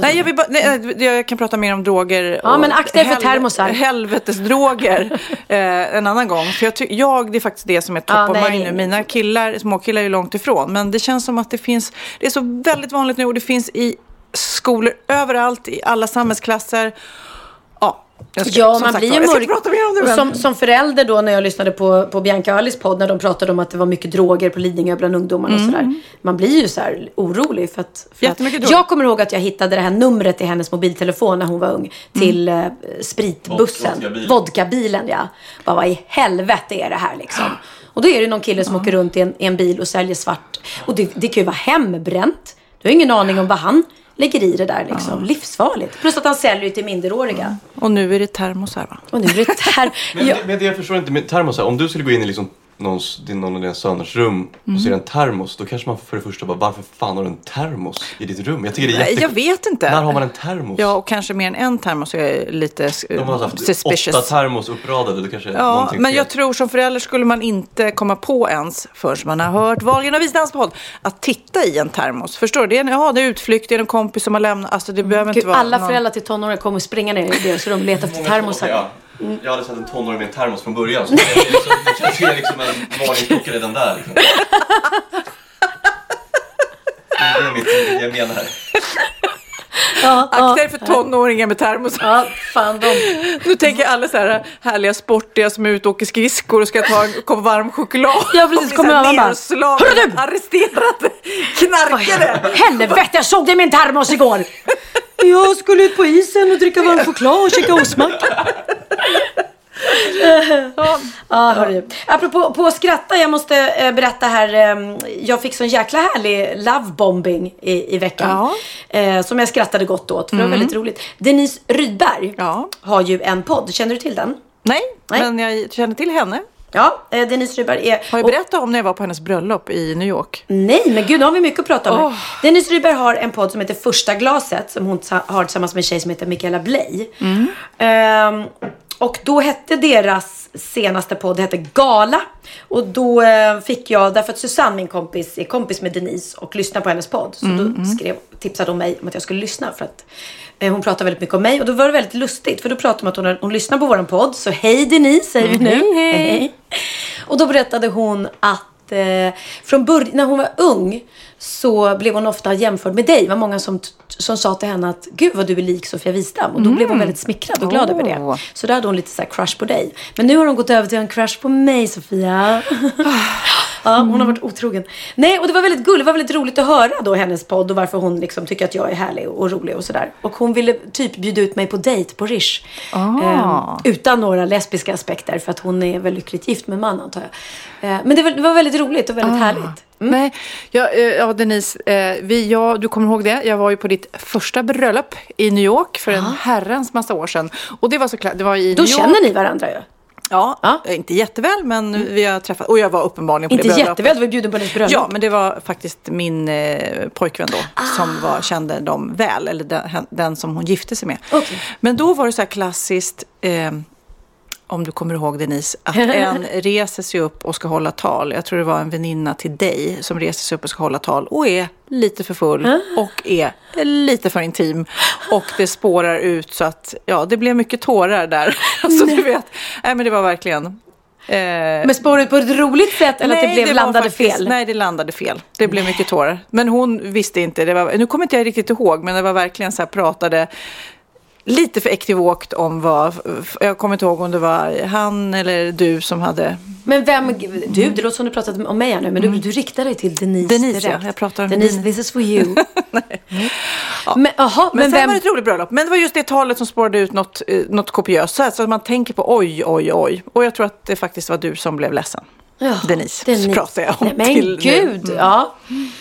Nej, jag, vill bara, nej, jag kan prata mer om droger. Ja, men akta er för termosar. Helvetesdroger eh, en annan gång. För jag, ty- jag, det är faktiskt det som är top Ja, of mind nu. Mina killar, småkillar är långt ifrån. Men det känns som att det finns, det är så väldigt vanligt nu och det finns i skolor överallt, i alla samhällsklasser. Ja, ska- Ja, som man sagt blir ju mörk. Och som, som förälder då när jag lyssnade på, på Bianca och Alice podd när de pratade om att det var mycket droger på Lidingö bland ungdomarna och sådär. Man blir ju så här orolig för att... För att jag kommer ihåg att jag hittade det här numret i hennes mobiltelefon när hon var ung. Till eh, spritbussen. Vodkabilen. Vodkabilen ja. Bara vad i helvete är det här liksom? Och då är det någon kille som åker runt i en, i en bil och säljer svart. Och det, det kan ju vara hembränt. Du har ingen aning om vad han lägger i det där liksom. Livsfarligt. Plus att han säljer ju till minderåriga. Och nu är det termosar va? Och nu är det här. Men, Ja. det, men det jag förstår inte med termosar, om du skulle gå in i liksom någons, din, någon av dina söners rum Mm. och ser en termos, då kanske man för det första bara, varför fan har du en termos i ditt rum? Jag tycker det är Nej, jätte... jag vet inte. När har man en termos? Ja, och kanske mer än en termos är lite eh, De har haft suspicious. åtta termos uppradade, då kanske Ja, men jag tror som förälder skulle man inte komma på ens förrän man har hört Wahlgren och Wisdans podd att titta i en termos. Förstår du? Det är en, ja, det är utflykt, det är en kompis som har lämnat. Alltså det behöver inte Gud, vara alla någon... föräldrar till tonåringar kommer springa ner i deras rum och leta efter termosar. Ja. Jag hade sett en tonåring med en termos från början. Så liksom, jag ser liksom en varningsklocka redan där. Liksom. Det är mitt, det jag menar här. Ja, Akta er för tonåringar med termosar. ja, fan de. Nu tänker jag alla så här härliga sportiga som är ute och åker skridskor och ska ta en kopp varm choklad. Ja, precis. Kommer mamma bara, "Hörru du!" Arresterad, knarkare. Helvete, jag såg det i min termos igår! Jag skulle ut på isen och dricka varm choklad och käka ostmacka. Ja, hörru. Apropå på att skratta, jag måste eh, berätta här. Eh, jag fick sån jäkla härlig lovebombing i, i veckan. Eh, som jag skrattade gott åt, för det var väldigt roligt. Denise Rydberg Ja. har ju en podd. Känner du till den? Nej, Nej. men jag känner till henne. Ja, eh, Denise Rydberg är... Har jag berättat om när jag var på hennes bröllop i New York? Nej, men gud, nu har vi mycket att prata om. Här. Dennis Rydberg har en podd som heter Första glaset som hon har tillsammans med en tjej som heter Michaela Bley. Ehm, och då hette deras senaste podd hette Gala. Och då eh, fick jag, därför att Susanne, min kompis, är kompis med Denise och lyssnar på hennes podd. Så då skrev, tipsade hon mig om att jag skulle lyssna för att eh, hon pratar väldigt mycket om mig. Och då var det väldigt lustigt för då pratade hon om att hon, hon lyssnar på våran podd. Så hej Denise säger vi nu. hej. Och då berättade hon att eh, från början, när hon var ung så blev hon ofta jämförd med dig. Det var många som, som sa till henne att gud vad du är lik Sofia Wistam. Och då blev hon väldigt smickrad och glad över det. Så då hade hon lite så här crush på dig. Men nu har hon gått över till en crush på mig Sofia. ja, hon har varit otrogen. Nej, och det var väldigt gulligt. Det var väldigt roligt att höra då hennes podd och varför hon liksom tycker att jag är härlig och rolig och sådär. Och hon ville typ bjuda ut mig på dejt på Rish. Ah. utan några lesbiska aspekter för att hon är väl lyckligt gift med en man antar jag. Eh, men det var, det var väldigt roligt och väldigt Ah. härligt. Nej, ja, eh, ja Denise, eh, vi, ja, du kommer ihåg det. Jag var ju på ditt första bröllop i New York för en herrans massa år sedan. Och det var såklart, det var i Då New York. känner ni varandra ju. Ja, Ja. eh, inte jätteväl men vi har träffat. Och jag var uppenbarligen på Inte det bröllopet. jätteväl, du var bjuden på hennes bröllop. Ja, men det var faktiskt min eh, pojkvän då som var, kände dem väl, eller den, den som hon gifte sig med. Okej. Men då var det så här klassiskt, eh, om du kommer ihåg Denise, att en reser sig upp och ska hålla tal. Jag tror det var en väninna till dig som reser sig upp och ska hålla tal och är lite för full och är lite för intim. Och det spårar ut så att, ja, det blev mycket tårar där. Alltså du vet, nej men det var verkligen... Eh, Men spår ut på ett roligt sätt eller att det blev var landade faktiskt- fel? Nej, det landade fel. Det blev mycket tårar. Men hon visste inte. Det var, nu kommer inte jag riktigt ihåg, men det var verkligen så här pratade lite för ekivokt om vad... Jag kommer inte ihåg om det var han eller du som hade... Men vem, du, det låter som du pratat om mig här nu, men du, du riktar dig till Denise Mm. Denise, direkt. ja. Jag pratar om Denise, this is for you. Men, aha, Men, men, sen vem... var det ett roligt bröllop. Men det var just det talet som spårade ut något, eh, något kopiöst. Så att man tänker på oj, oj, oj. Och jag tror att det faktiskt var du som blev ledsen. Ja, Denise, så pratar jag om Nej, Men till nu. Mm. gud, ja.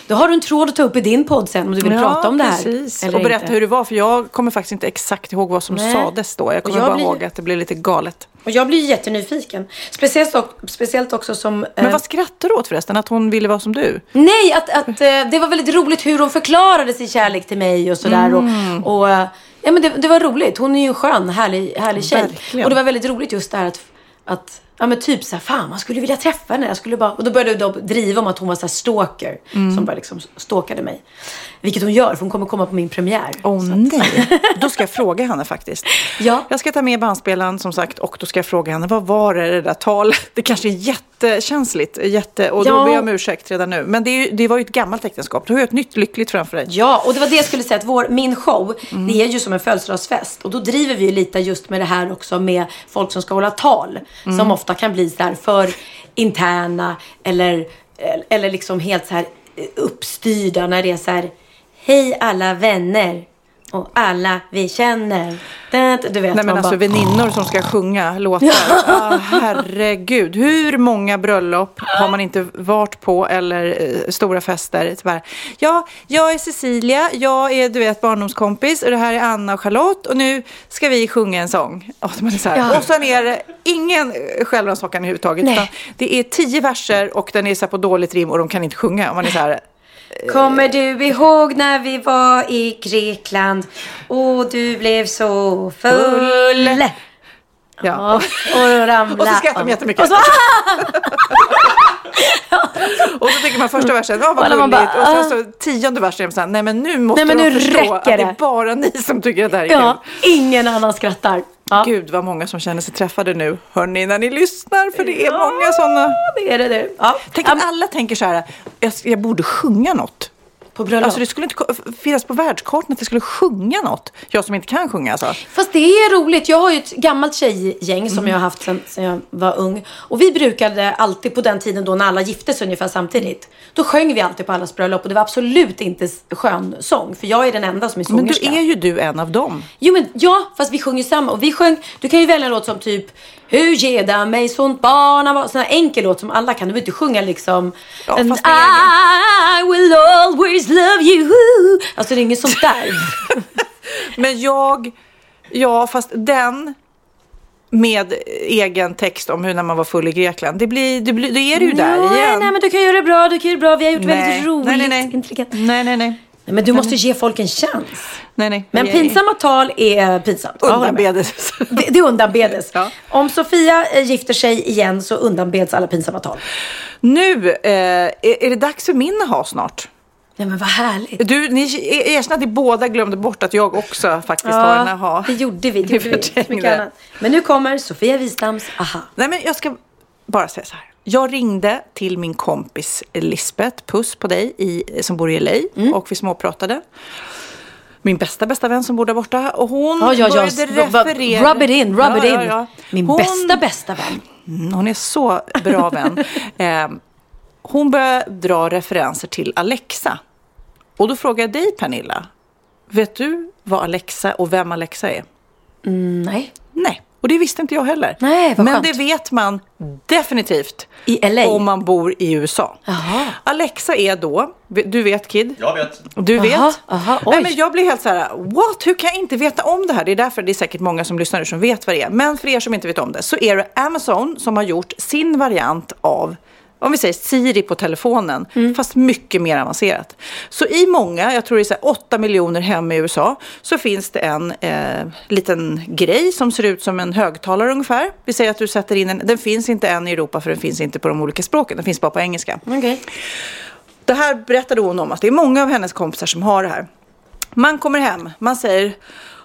Då har du en tråd att ta upp i din podd sen om du vill prata om det här. precis. eller Och berätta inte. hur det var. För jag kommer faktiskt inte exakt ihåg vad som Nej. sades då. Jag kommer jag bara blir- ihåg att det blev lite galet. Och jag blir jättenyfiken. Speciellt, och, speciellt också som... Men eh, vad skrattar du åt förresten? Att hon ville vara som du? Nej, att, att eh, det var väldigt roligt hur hon förklarade sin kärlek till mig och sådär. Mm. Och, och, eh, ja, men det, det var roligt. Hon är ju en skön, härlig, härlig tjej. Verkligen. Och det var väldigt roligt just det här att, att Ja men typ såhär, fan man skulle vilja träffa henne. Jag skulle bara... Och då började de driva om att hon var såhär stalker. Mm. Som bara liksom stalkade mig. Vilket hon gör, för hon kommer komma på min premiär. Åh nej, då ska jag fråga henne faktiskt. Ja. Jag ska ta med bandspelaren som sagt och då ska jag fråga henne, vad var det det där talet? Det kanske är jättekänsligt, jätte, och då Ja. ber jag om ursäkt redan nu. Men det, är det var ju ett gammalt äktenskap, du har ju ett nytt lyckligt framför dig. Ja, och det var det jag skulle säga. Att vår, min show, Mm. det är ju som en födelsedagsfest. Och då driver vi ju lite just med det här också med folk som ska hålla tal. Mm. Som ofta kan bli så här för interna eller, eller liksom helt så här eh, uppstyrda när det är så här. Hej alla vänner och alla vi känner. Du vet, Nej men alltså bara, väninnor som ska sjunga låtar. Ah, herregud, hur många bröllop har man inte varit på eller eh, stora fester? Bara, ja, jag är Cecilia, jag är du vet barndomskompis och det här är Anna och Charlotte och nu ska vi sjunga en sång. Och, man är så här, Ja. och sen är det ingen självrannsakan överhuvudtaget. Det är tio verser och den är så på dåligt rim och de kan inte sjunga. Och man är så här, Kommer du ihåg när vi var i Grekland och du blev så full? ja. Och, och ramla. Och så skrattar de jättemycket. Och så, Och så tycker man första versen, ja vad gulligt. bara, Och sen så tionde versen är man nej men nu måste Nej, men de nu förstå räcker att det är bara ni som tycker att det här är ja, ingen annan skrattar. Ja. Gud vad många som känner sig träffade nu, hörni, när ni lyssnar. För det är många sådana. det är det. det. Ja. Tänk Ja, att alla tänker så här, jag, jag borde sjunga något. På bröllop. Alltså det skulle inte finnas på världskartan att jag skulle sjunga något. Jag som inte kan sjunga alltså. Fast det är roligt. Jag har ju ett gammalt tjejgäng som Mm. jag har haft sedan, jag var ung. Och vi brukade alltid på den tiden då när alla gifte sig ungefär samtidigt. Då sjöng vi alltid på allas bröllop och det var absolut inte skön sång. För jag är den enda som är Men sångerska. då är ju du en av dem. Jo men ja, fast vi sjunger samma. Och vi sjöng, du kan ju välja en låt som typ Hur ger mig sånt barn Sån här enkel låt som alla kan. Du behöver inte sjunga liksom Ja, And I will always love you. Alltså det är inget sånt där. Men jag, ja fast den med egen text om hur när man var full i Grekland. Det blir, det blir, då är du ju där nej, igen. nej men du kan göra det bra, du kan göra det bra. Vi har gjort Nej. väldigt roligt, Nej, nej, nej. intelligent. Nej, nej, nej. Nej, men du måste ge folk en chans. nej, nej. Men pinsamma tal är pinsamt. Undanbedes. Det, det undanbedes. Ja. Om Sofia eh, gifter sig igen så undanbeds alla pinsamma tal. Nu eh, är, det dags för min ha snart. Nej men vad härligt. Du, ni erkänner att ni båda glömde bort att jag också faktiskt har en aha. det gjorde vi. Det gjorde vi. förträngde. Mycket annat. Men nu kommer Sofia Wistams aha. Nej, men jag ska bara säga så här. Jag ringde till min kompis Lisbeth, puss på dig, i, som bor i LA Mm. och vi småpratade. Min bästa, bästa vän som bor där borta. Och hon Ja, ja, ja. började referera. Rub it in, rub Ja, it in. ja, ja. Min Hon- bästa, bästa vän. Mm, Hon är så bra vän. eh, hon började dra referenser till Alexa. Och då frågar jag dig Pernilla. Vet du vad Alexa och vem Alexa är? Mm, nej. Nej, och det visste inte jag heller. Nej, vad Men skönt. det vet man definitivt I LA? om man bor i USA. Jaha. Alexa är då, du vet Kid? Jag vet. Du vet? Aha, aha. Nej, men jag blir helt så här, what? Hur kan jag inte veta om det här? Det är därför det är säkert många som lyssnar nu som vet vad det är. Men för er som inte vet om det så är det Amazon som har gjort sin variant av om vi säger Siri på telefonen, Mm. fast mycket mer avancerat. Så i många, jag tror det är så här 8 miljoner hem i USA, så finns det en eh, liten grej som ser ut som en högtalare ungefär. Vi säger att du sätter in en, den finns inte än i Europa för den finns inte på de olika språken, den finns bara på engelska. Okej. Det här berättade hon om att det är många av hennes kompisar som har det här. Man kommer hem, man säger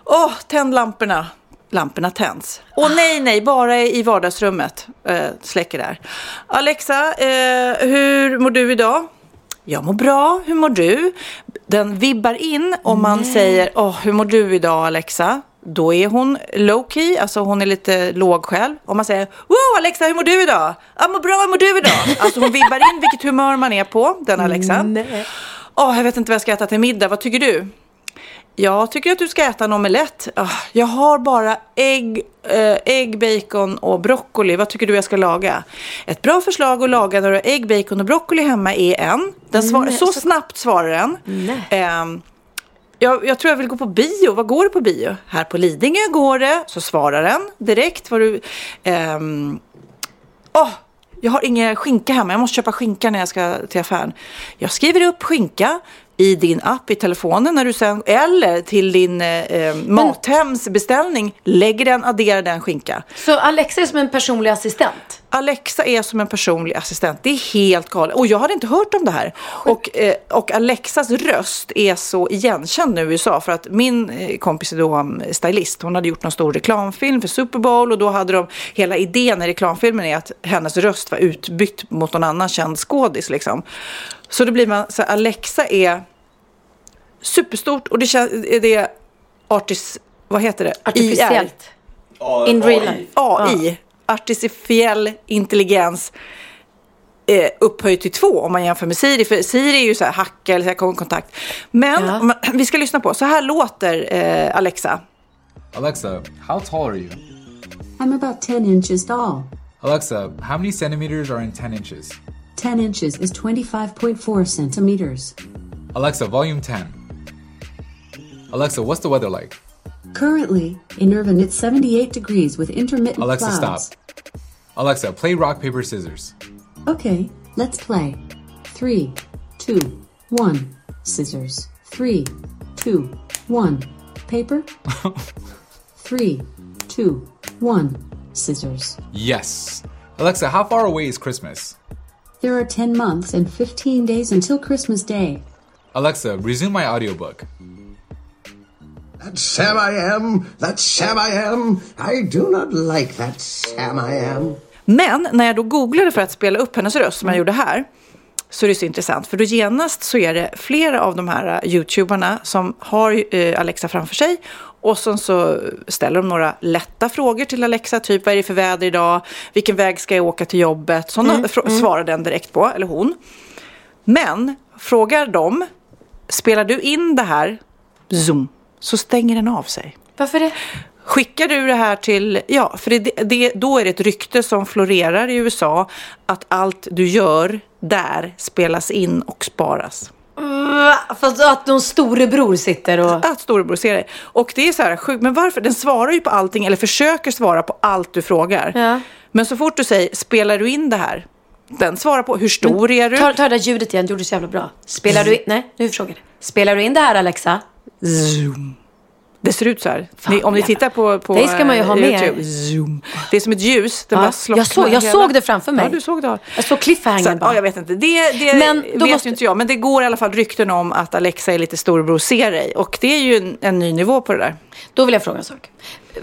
Åh, tänd lamporna. Lamporna tänds. Åh nej, nej, bara i vardagsrummet. Eh, släcker där. Alexa, eh, hur mår du idag? Jag mår bra, hur mår du? Den vibbar in om man säger Åh, hur mår du idag Alexa? Då är hon low key, alltså hon är lite låg själv. Om man säger Wow Alexa, hur mår du idag? Jag mår bra, hur mår du idag? Alltså hon vibbar in vilket humör man är på, den Alexa. Åh, jag vet inte vad jag ska äta till middag, vad tycker du? Jag tycker att du ska äta en omelett. Ah, Jag har bara ägg, eh, ägg, bacon och broccoli. Vad tycker du jag ska laga? Ett bra förslag att laga när du har ägg, bacon och broccoli hemma är en. Den svar, Nej, så, så- snabbt svarar den. Ehm, jag, jag tror jag vill gå på bio. Vad går det på bio? Här på Lidingö går det. Så svarar den direkt. Vad du, ehm, Åh, jag har ingen skinka hemma. Jag måste köpa skinka när jag ska till affären. Jag skriver upp skinka i din app i telefonen när du sen, eller till din eh, Mathems beställning. Lägger den, adderar den skinka. Så Alexa är som en personlig assistent? Alexa är som en personlig assistent. Det är helt galet. Och jag hade inte hört om det här. Och, eh, och Alexas röst är så igenkänd nu i USA. För att min eh, kompis är då um, stylist. Hon hade gjort någon stor reklamfilm för Super Bowl. Och då hade de, hela idén i reklamfilmen är att hennes röst var utbytt mot någon annan känd skådis. Liksom. Så då blir man, så Alexa är superstort. Och det känns, det är artis, vad heter det? IR. Artificiellt. In real life. AI, artificiell intelligens, eh, upphöjt till två om man jämför med Siri. För Siri är ju så här hacka eller så här kom i kontakt. Men Ja. man, vi ska lyssna på, så här låter eh, Alexa. Alexa, how tall are you? I'm about 10 inches tall. Alexa, how many centimeters are in 10 inches? 10 inches is 25.4 centimeters. Alexa, volume 10. Alexa, what's the weather like? Currently, in Irvine, it's 78 degrees with intermittent Alexa, clouds. stop. Alexa, play rock, paper, scissors. Okay, let's play. Three, two, one. Scissors. Three, two, one. Paper. Three, two, one. Scissors. Yes. Alexa, how far away is Christmas? There are 10 months and 15 days until Christmas Day. Alexa, resume my audiobook. That Sam I am, that Sam I am, I do not like that Sam I am. Men när jag då googlade för att spela upp hennes röst som jag gjorde här så är det så intressant. För då genast så är det flera av de här eh, youtubarna som har eh, Alexa framför sig. Och sen så ställer de några lätta frågor till Alexa, typ vad är det för väder idag, vilken väg ska jag åka till jobbet, sådana fr- svarar den direkt på, eller hon. Men frågar de, spelar du in det här, zoom, så stänger den av sig. Varför det? Skickar du det här till, ja, för det, det, då är det ett rykte som florerar i USA att allt du gör där spelas in och sparas. Fast att någon storebror sitter och... Att storebror ser dig. Och det är så här sjukt, men varför? Den svarar ju på allting, eller försöker svara på allt du frågar. Ja. Men så fort du säger, spelar du in det här? Den svarar på, hur stor är du? Ta, ta det där ljudet igen, det gjorde så jävla bra. Spelar du in... Nej, nu frågar jag. Spelar du in det här Alexa? Zoom. Det ser ut så här. Fan, om ni tittar på, på Det ska man ju eh, ha med. YouTube. Zoom. Det är som ett ljus. Den Ja, bara slocknar jag såg- jag hela- såg det framför mig. Ja, du såg det. Jag såg cliffhangern Så, att, bara. ja, jag vet inte. Det, det Men vet då ju måste- inte jag. Men det går i alla fall rykten om att Alexa är lite storebror ser dig. Och det är ju en, en ny nivå på det där. Då vill jag fråga en sak.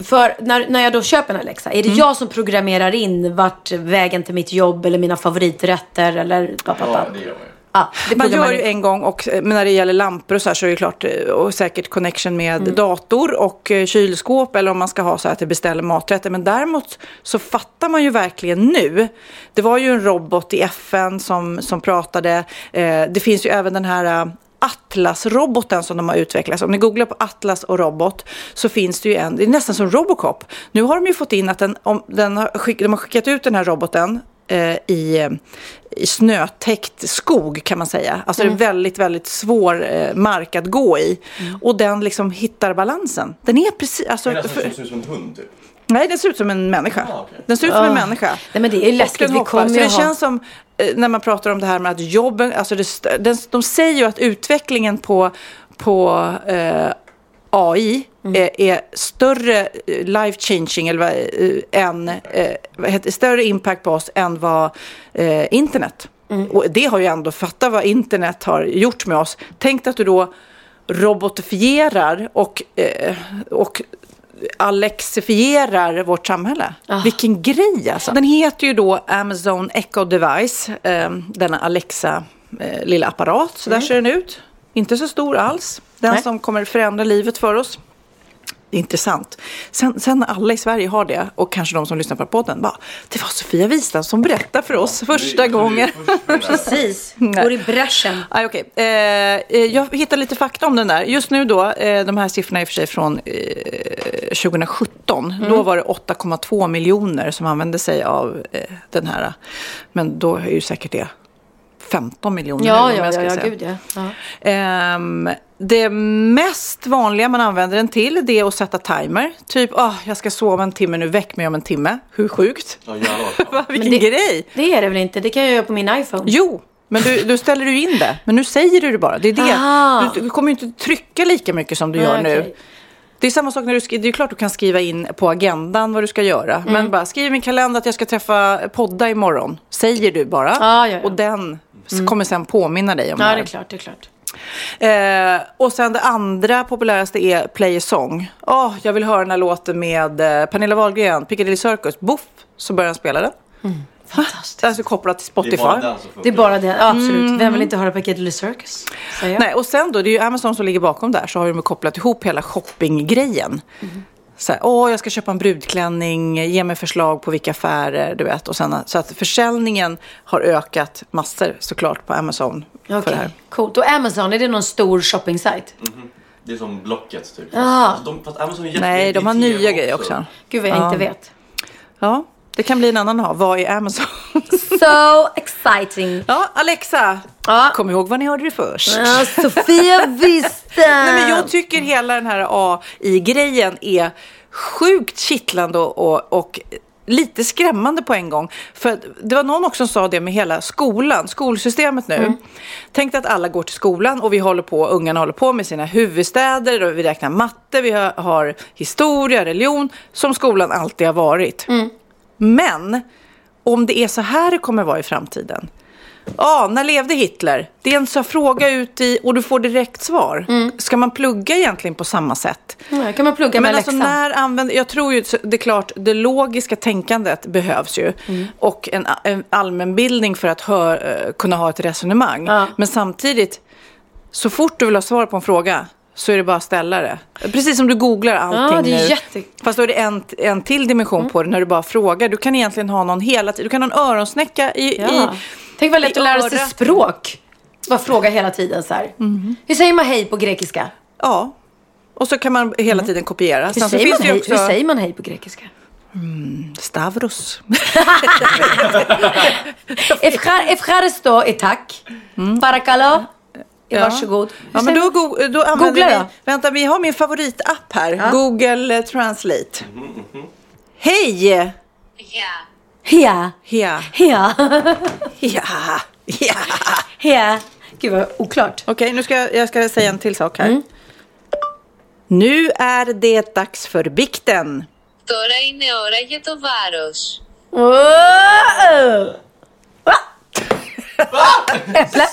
För när, när jag då köper en Alexa, är det Mm. jag som programmerar in vart vägen till mitt jobb eller mina favoriträtter eller... Ja, det gör man ju. Ja, Man gör ju en gång, och, men när det gäller lampor och så här så är det klart, eh, och säkert connection med Mm. dator och eh, kylskåp eller om man ska ha så här att det beställer maträtter. Men däremot så fattar man ju verkligen nu. Det var ju en robot i FN som, som pratade. Eh, det finns ju även den här eh, Atlas-roboten som de har utvecklat. Om ni googlar på Atlas och robot så finns det ju en, det är nästan som Robocop. Nu har de ju fått in att den, om, den har, skick, de har skickat ut den här roboten eh, i, i snötäckt skog kan man säga. Alltså det är väldigt, väldigt svår eh, mark att gå i. Och den liksom hittar balansen. Den är precis, alltså, Det är nästan för, ser ut som en hund typ. nej den ser ut som en människa. Ah. Den ser ut som en Ah. människa. Nej, men det är läskigt. Vi kommer Så det ha- känns som eh, när man pratar om det här med att jobben, alltså det, den, de säger ju att utvecklingen på, på eh, AI Mm. är, är större eh, life changing eller eh, än, eh, större impact på oss än vad eh, internet. Mm. Och det har ju ändå, fatta vad internet har gjort med oss. Tänk att du då robotifierar och, eh, och alexifierar vårt samhälle. Ah. Vilken grej alltså. Den heter ju då Amazon Echo Device, eh, denna Alexa eh, lilla apparat. Så där ser den ut. Inte så stor alls. Den Nej. som kommer förändra livet för oss. Intressant. Sen, sen alla i Sverige har det och kanske de som lyssnar på podden bara, det var Sofia Wistam som berättade för oss första gången. Precis. Går i bräschen. Ah, okay. eh, eh, jag hittade lite fakta om den där. Just nu då, eh, de här siffrorna är i och för sig från eh, 2017. Mm. Då var det 8,2 miljoner som använde sig av eh, den här. Men då är ju säkert det 15 miljoner. Ja, om ja, jag ja, ska ja, säga. gud ja. ja. Ehm, det mest vanliga man använder den till det är att sätta timer. Typ, ah, jag ska sova en timme nu, väck mig om en timme. Hur sjukt? Ja jävlar. Vilken det- grej! Det är det väl inte? Det kan jag göra på min iPhone. Jo, men du, då ställer du in det. Men nu säger du det bara. Det är det. Du, du kommer ju inte trycka lika mycket som du gör Nej, nu. okej. Det är samma sak när du skriver, det är klart du kan skriva in på agendan vad du ska göra. Mm. Men bara skriv i min kalender att jag ska träffa podda imorgon. Säger du bara. Ja, ja, ja. Och den kommer sen påminna dig om Ja, det det här. är klart, det är klart. Eh, och sen det andra populäraste är Play a Song. Åh, jag vill höra den här låten med eh, Pernilla Wahlgren, Piccadilly Circus. Boff, så börjar den spela den. Fantastiskt. Alltså kopplat till Spotify. Det är bara den som funkar. Det är bara det, ja, absolut. Vem vill inte höra Piccadilly Circus? Säger jag. Nej, och sen då, det är ju Amazon som ligger bakom där, så har de kopplat ihop hela shoppinggrejen. Så här, åh, jag ska köpa en brudklänning, ge mig förslag på vilka affärer, du vet. Och sen, så att försäljningen har ökat massor såklart på Amazon för Okej, det här. coolt. Och Amazon, är det någon stor shopping-sajt? Det är som Blocket typ. Ah. Fast de, fast Amazon är Nej, de har nya grejer också. Gud vad jag Ja. inte vet. Ja, det kan bli en annan ha. Vad är Amazon? So exciting. ja, Alexa, Ja. kom ihåg vad ni hörde det först. Ja, Sofia visste. Nej, men jag tycker hela den här AI-grejen är sjukt kittlande och, och, lite skrämmande på en gång. För det var någon också som sa det med hela skolan, skolsystemet nu. Tänk dig att alla går till skolan och vi håller på, ungarna håller på med sina huvudstäder och vi räknar matte, vi har, har historia, religion, som skolan alltid har varit. Men om det är så här det kommer vara i framtiden. Ja, när levde Hitler? Det är en sån fråga ut i och du får direkt svar. Ska man plugga egentligen på samma sätt? Ja, kan man plugga med Men alltså läxan. när använder, jag tror ju, det är klart, det logiska tänkandet behövs ju. Mm. Och en, en allmänbildning för att hö, eh, kunna ha ett resonemang. Ja. Men samtidigt, så fort du vill ha svar på en fråga så är det bara att ställa det. Precis som du googlar allting Ja, det är nu. jätte- Fast då är det en, en till dimension Mm. på det när du bara frågar. Du kan egentligen ha någon hela tiden. Du kan ha en öronsnäcka i, Ja. i Tänk vad lätt att lära sig språk. Bara fråga hela tiden så här. Hur säger man hej på grekiska? Ja. Och så kan man hela tiden kopiera. Mm. Hur säger, finns hej, också hur säger man hej på grekiska? Stavros. Efchar- Efcharisto är tack. Parakalo. Ja. Varsågod. Ja, men då, go- då använder Googla vi... då. Vänta, vi har min favoritapp här. Ja. Google eh, Translate. Hej! Ja. Ja. Ja. Ja. Ja. Ja. Gud vad oklart. Okej, nu ska jag, jag ska säga en till sak här. Mm. Nu är det dags för bikten. Τώρα είναι ώρα για το βάρος. Wow! Äpple.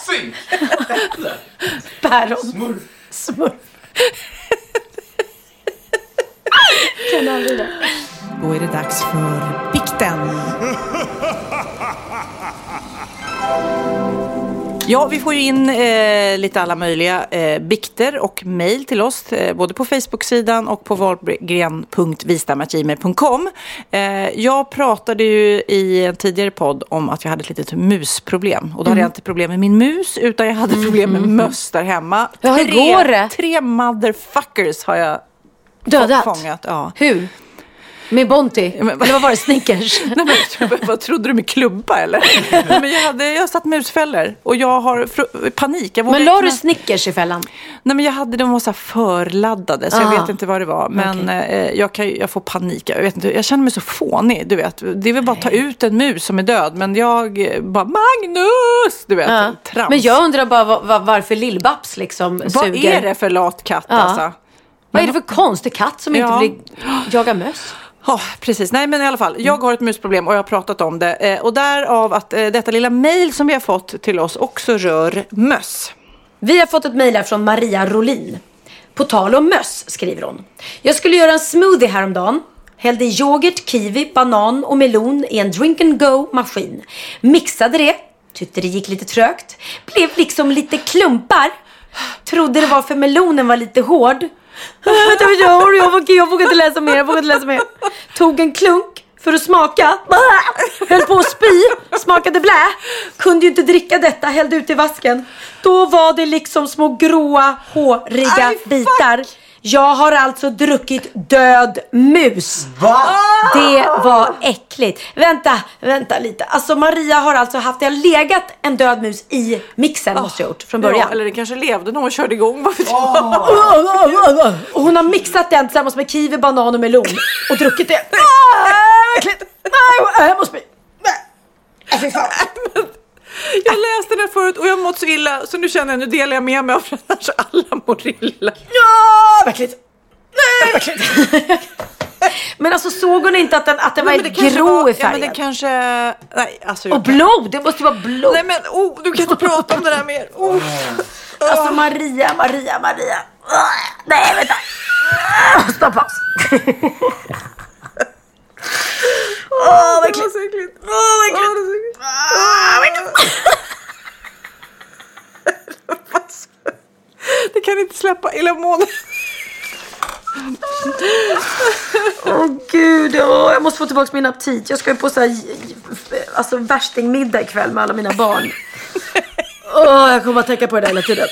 Päron. Smurf. Smurf. Kan aldrig det. Då är det dags för bikten. Ja, vi får ju in eh, lite alla möjliga eh, bikter och mejl till oss, eh, både på Facebook-sidan och på valgren.vistamagmail.com. Eh, jag pratade ju i en tidigare podd om att jag hade ett litet musproblem. Och då hade jag inte problem med min mus, utan jag hade problem med möss där hemma. Ja, hur går det? Tre motherfuckers har jag Dödat? fångat. Ja. Hur? Med Bonti? Eller vad var det? Snickers? Nej, men, tror- vad trodde du med klubba eller? Nej, men jag, hade, jag har satt musfällor och jag har panik. Jag Men la du Snickers i fällan? Nej men jag hade, de var så förladdade så jag Ah. vet inte vad det var. Men eh, jag, kan, jag får panik. Jag, vet inte, jag känner mig så fånig, du vet. Det är väl bara att ta ut en mus som är död. Men jag eh, bara, Magnus! Du vet, Ja. trams. Men jag undrar bara va- va- varför Lill-Babs liksom vad suger. är det för lat katt Ja. alltså? Vad är det för konstig katt som Ja. inte vill jaga möss? Ja, precis. Nej, men i alla fall. Jag har ett musproblem och jag har pratat om det. Eh, och därav att eh, detta lilla mejl som vi har fått till oss också rör möss. Vi har fått ett mejl här från Maria Rolin. På tal om möss, skriver hon. Jag skulle göra en smoothie häromdagen. Hällde yoghurt, kiwi, banan och melon i en drink and go maskin. Mixade det. Tyckte det gick lite trögt. Blev liksom lite klumpar. Trodde det var för melonen var lite hård. Gör du? Jag vågar, jag vågar inte läsa mer. Jag vågar inte läsa mer. Tog en klunk för att smaka. Höll på att spy. Smakade blä. Kunde ju inte dricka detta. Hällde ut i vasken. Då var det liksom små gråa, håriga fuck. bitar. Jag har alltså druckit död mus. Va? Det var äckligt. Vänta, vänta lite. Alltså Maria har alltså haft, det har legat en död mus i mixen måste jag gjort från början. Ja, eller det kanske levde när hon körde igång. Jag? Och hon har mixat den tillsammans med kiwi, banan och melon och druckit det. Ah, äckligt. Jag måste bli... Nej. Jag läste den här förut och jag har mått så illa så nu känner jag nu delar jag med mig av den här så alla mår illa. Ja, vad äckligt. Men alltså såg hon inte att den, att den var men det kanske grå var- i färgen? Ja, men det kanske... Nej, alltså... Och blod, det måste vara blod. Nej men oh, du kan inte prata om det där mer. Oh. Alltså Maria, Maria, Maria. Nej, vänta. Stopp paus. Åh, vad äckligt. Åh, vad äckligt. Åh, vad äckligt. Det kan inte släppa Illamåne. Åh gud, åh, jag måste få tillbaka min aptit. Jag ska ju på så här, alltså värstingmiddag ikväll med alla mina barn. Åh, jag kommer bara tänka på det där hela tiden.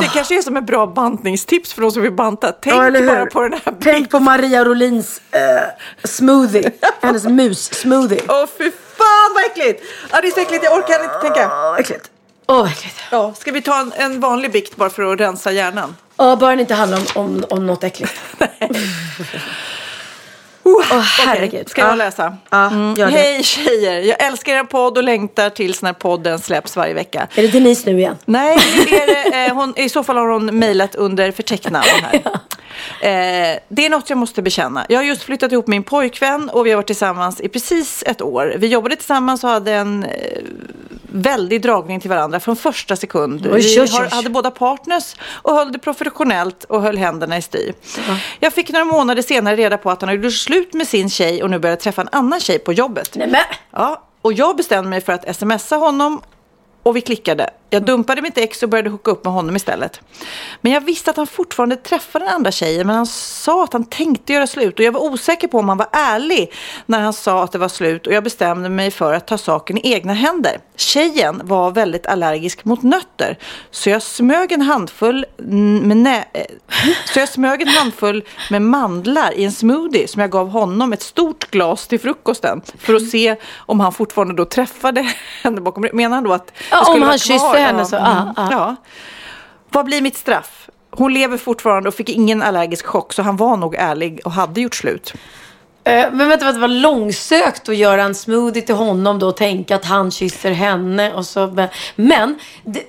Det kanske är som ett bra bantningstips för de som vill banta. Tänk Ja, bara på den här Tänk på Maria Rolins eh, smoothie. Hennes mus-smoothie. Åh fy fan vad äckligt! Ja, det är så äckligt, jag orkar inte tänka. Äckligt. Åh, vad äckligt. Ja, ska vi ta en, en vanlig bikt bara för att rensa hjärnan? Ja, bara det inte handlar om, om, om något äckligt. Åh, herregud. Ska jag Ja. läsa? Ja, gör det. Hej tjejer! Jag älskar er podd och längtar tills när podden släpps varje vecka. Är det Denise nu igen? Nej, det är det, eh, hon, i så fall har hon mejlat under förtecknad här. Eh, det är något jag måste bekänna. Jag har just flyttat ihop med min pojkvän och vi har varit tillsammans i precis ett år. Vi jobbade tillsammans och hade en eh, väldig dragning till varandra från första sekund. Oj, vi oj, hade båda partners och höll det professionellt och höll händerna i styr. Jag fick några månader senare reda på att han hade gjort slut med sin tjej och nu började träffa en annan tjej på jobbet. Nej, men. Ja, och jag bestämde mig för att smsa honom och vi klickade. Jag dumpade mitt ex och började hooka upp med honom istället. Men jag visste att han fortfarande träffade den andra tjejen men han sa att han tänkte göra slut och jag var osäker på om han var ärlig när han sa att det var slut och jag bestämde mig för att ta saken i egna händer. Tjejen var väldigt allergisk mot nötter så jag smög en handfull med, nä- eh, så jag smög en handfull med mandlar i en smoothie som jag gav honom ett stort glas till frukosten för att se om han fortfarande då träffade henne bakom. Menar han då att Ja, det skulle om vara han kysste henne så, mm, ja, ja. ja. Vad blir mitt straff? Hon lever fortfarande och fick ingen allergisk chock så han var nog ärlig och hade gjort slut. Eh, Men vänta, det var långsökt att göra en smoothie till honom då och tänka att han kysser henne och så. Men d-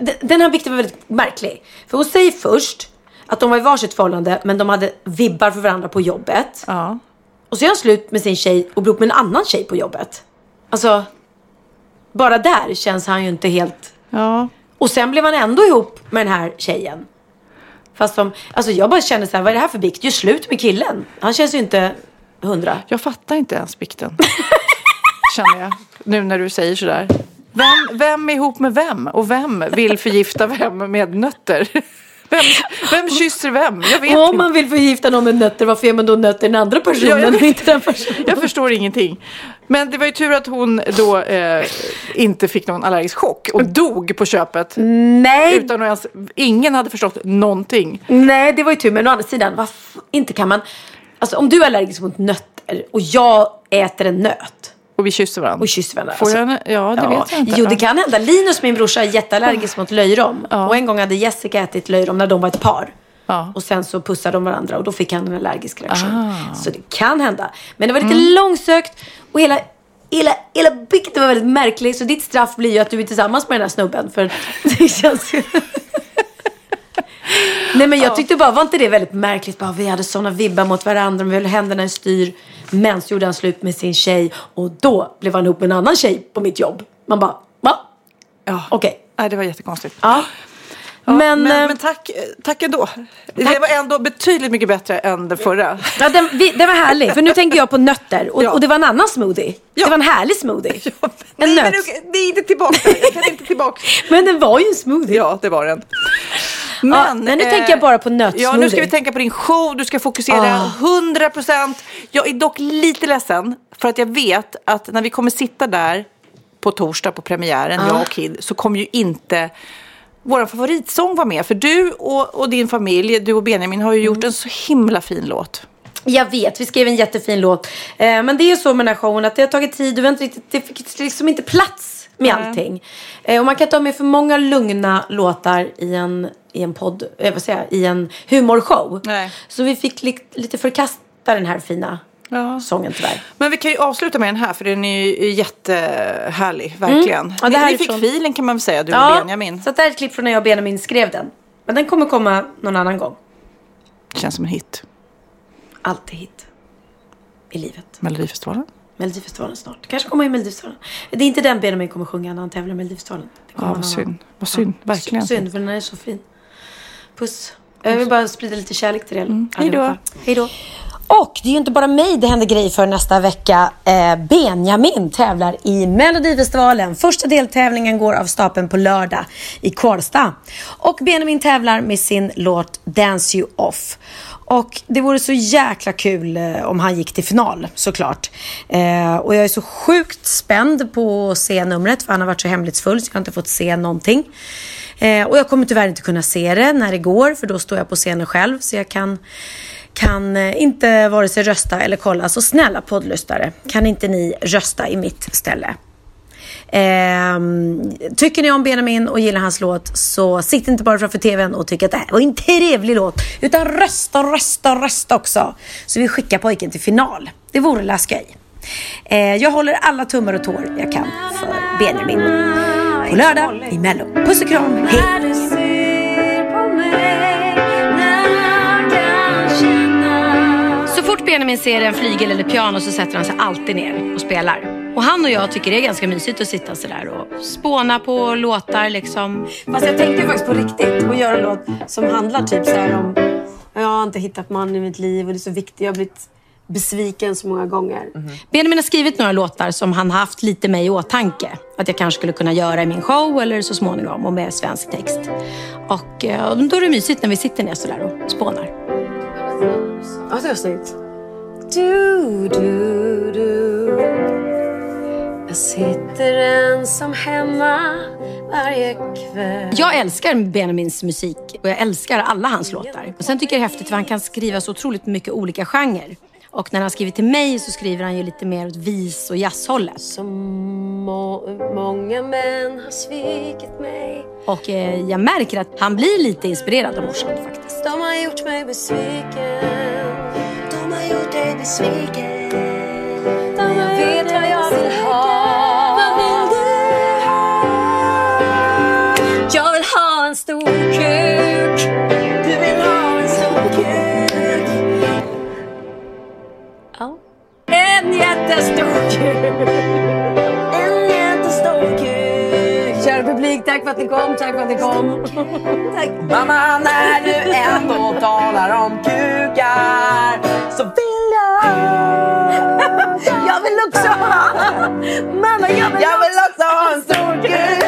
d- den här bikten var väldigt märklig. För hon säger först att de var i varsitt förhållande men de hade vibbar för varandra på jobbet. Ja. Och så gör han slut med sin tjej och bor med en annan tjej på jobbet. Alltså, bara där känns han ju inte helt... Ja. Och sen blev han ändå ihop med den här tjejen. Fast som, alltså jag bara känner så här, vad är det här för bikt? Gör slut med killen. Han känns ju inte hundra. Jag fattar inte ens bikten. Känner jag. Nu när du säger sådär. Vem, vem är ihop med vem? Och vem vill förgifta vem med nötter? Vem, vem kysser vem? Jag vet Om inte. man vill förgifta någon med nötter, varför ger man då nötter den andra personen Ja, jag och vet. inte den personen? Jag förstår ingenting. Men det var ju tur att hon då eh, inte fick någon allergisk chock och dog på köpet. Nej, Utan att ens, ingen hade förstått någonting. nej, det var ju tur. Men å andra sidan, varför inte kan man... Alltså om du är allergisk mot nötter och jag äter en nöt Och vi kysser varandra. och kysser varandra. Får alltså, jag en, ja, det vet jag inte. Jo, det kan hända. Linus, min brorsa, är jätteallergisk mot löjrom. Och en gång hade Jessica ätit löjrom när de var ett par. Ja. Och sen så pussade de varandra och då fick han en allergisk reaktion. Ah. Så det kan hända. Men det var lite Mm. långsökt och hela, hela, hela bikten var väldigt märklig. Så ditt straff blir ju att du är tillsammans med den här snubben. För det känns ju... Nej men jag tyckte bara, var inte det väldigt märkligt? Bara, vi hade sådana vibbar mot varandra, vi höll händerna i styr. Men så gjorde han slut med sin tjej och då blev han ihop med en annan tjej på mitt jobb. Man bara, va? Ja. Okej. Nej, det var jättekonstigt. Ja. Ja, men, men, eh, men tack, tack ändå. Det var ändå betydligt mycket bättre än den förra. Ja, den, vi, den var härlig, för nu tänker jag på nötter. Och, Ja. och det var en annan smoothie. Ja. Det var en härlig smoothie. Nej, en men nöt. nu- det är inte tillbaka. Jag kan inte tillbaka. Men den var ju en smoothie. Ja, det var den. Ja, men nu tänker jag bara på Ja, nu nötsmoothie. ska vi tänka på din show. Du ska fokusera Ah. 100 procent. Jag är dock lite ledsen för att jag vet att när vi kommer sitta där på torsdag på premiären, Ah. jag och Kid, så kommer ju inte vår favoritsång vara med. För du och, och din familj, du och Benjamin, har ju gjort en så himla fin låt. Jag vet, vi skrev en jättefin låt. Eh, men det är så med den här showen att det har tagit tid och vi inte riktigt, det fick liksom inte plats med Nej. allting. Eh, och man kan inte ha med för många lugna låtar i en, i en podd, eh, vad säger jag, i en humorshow. Nej. Så vi fick li, lite förkasta den här fina Ja. sången tyvärr. Men vi kan ju avsluta med den här för den är ju jättehärlig, verkligen. Mm. Ja, det här ni, ni fick filen kan man väl säga, du och Ja, Benjamin. så det här är ett klipp från när jag och Benjamin skrev den. Men den kommer komma någon annan gång. Känns som en hit. Alltid hit. I livet. Melodifestivalen. Melodifestivalen snart. Kanske kommer i Melodifestivalen. Det är inte den Benjamin kommer sjunga när han tävlar i Melodifestivalen. Det Ja, vad synd. Vad synd. Verkligen. Synd, för den är så fin. Puss. Jag vill bara sprida lite kärlek till er Mm. Hej då. Hej då. Och det är ju inte bara mig det händer grejer för nästa vecka. Eh, Benjamin tävlar i Melodifestivalen. Första deltävlingen går av stapeln på lördag i Karlstad. Och Benjamin tävlar med sin låt Dance You Off. Och det vore så jäkla kul eh, om han gick till final såklart. Eh, och jag är så sjukt spänd på att se numret för han har varit så hemlighetsfull så jag har inte fått se någonting. Eh, och jag kommer tyvärr inte kunna se det när det går för då står jag på scenen själv så jag kan kan eh, inte vare sig rösta eller kolla. Så snälla poddlyssnare, kan inte ni rösta i mitt ställe? Ehm, tycker ni om Benjamin och gillar hans låt så sitt inte bara framför tvn och tyck att det här var en trevlig låt. Utan rösta, rösta, rösta också. Så vi skickar pojken till final. Det vore läskig. Eh, jag håller alla tummar och tår jag kan för Benjamin. På lördag i Mello. Puss och kram, hej! Fort Benjamin ser en flygel eller piano så sätter han sig alltid ner och spelar. Och han och jag tycker det är ganska mysigt att sitta sådär och spåna på låtar liksom. Fast jag tänkte faktiskt på riktigt att göra en låt som handlar typ så här om jag har inte hittat man i mitt liv och det är så viktigt. Jag har blivit besviken så många gånger. Benjamin har skrivit några låtar som han haft lite mig i åtanke. Att jag kanske skulle kunna göra i min show eller så småningom och med svensk text. Och eh, då är det mysigt när vi sitter ner sådär och spånar. Ja, det var snyggt. Du, du, du. Jag sitter ensam hemma varje kväll. Jag älskar Benjamins musik och jag älskar alla hans låtar. Och sen tycker jag det är häftigt för han kan skriva så otroligt mycket olika genrer. Och när han skriver till mig så skriver han ju lite mer åt vis och jazzhållet. Som må många män har svikit mig. Och eh, jag märker att han blir lite inspirerad av morsan faktiskt. De har gjort mig besviken. Besviken. Men jag vet vad jag vill ha. Vad vill du ha? Jag vill ha en stor kuk. Du vill ha en stor kuk. Ja. En jättestor kuk. En jättestor kuk. Kära publik, tack för att ni kom. Tack för att ni kom. tack. Mamma, när du ändå talar om kukar så vill jag... Vill också ha... Mamma, jag vill, Jag vill också ha en stor kuk.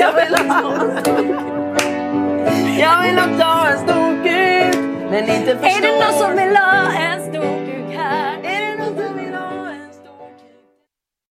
Jag vill också ha en stor kuk. Jag vill också ha en stor kuk. Men inte för Är det någon som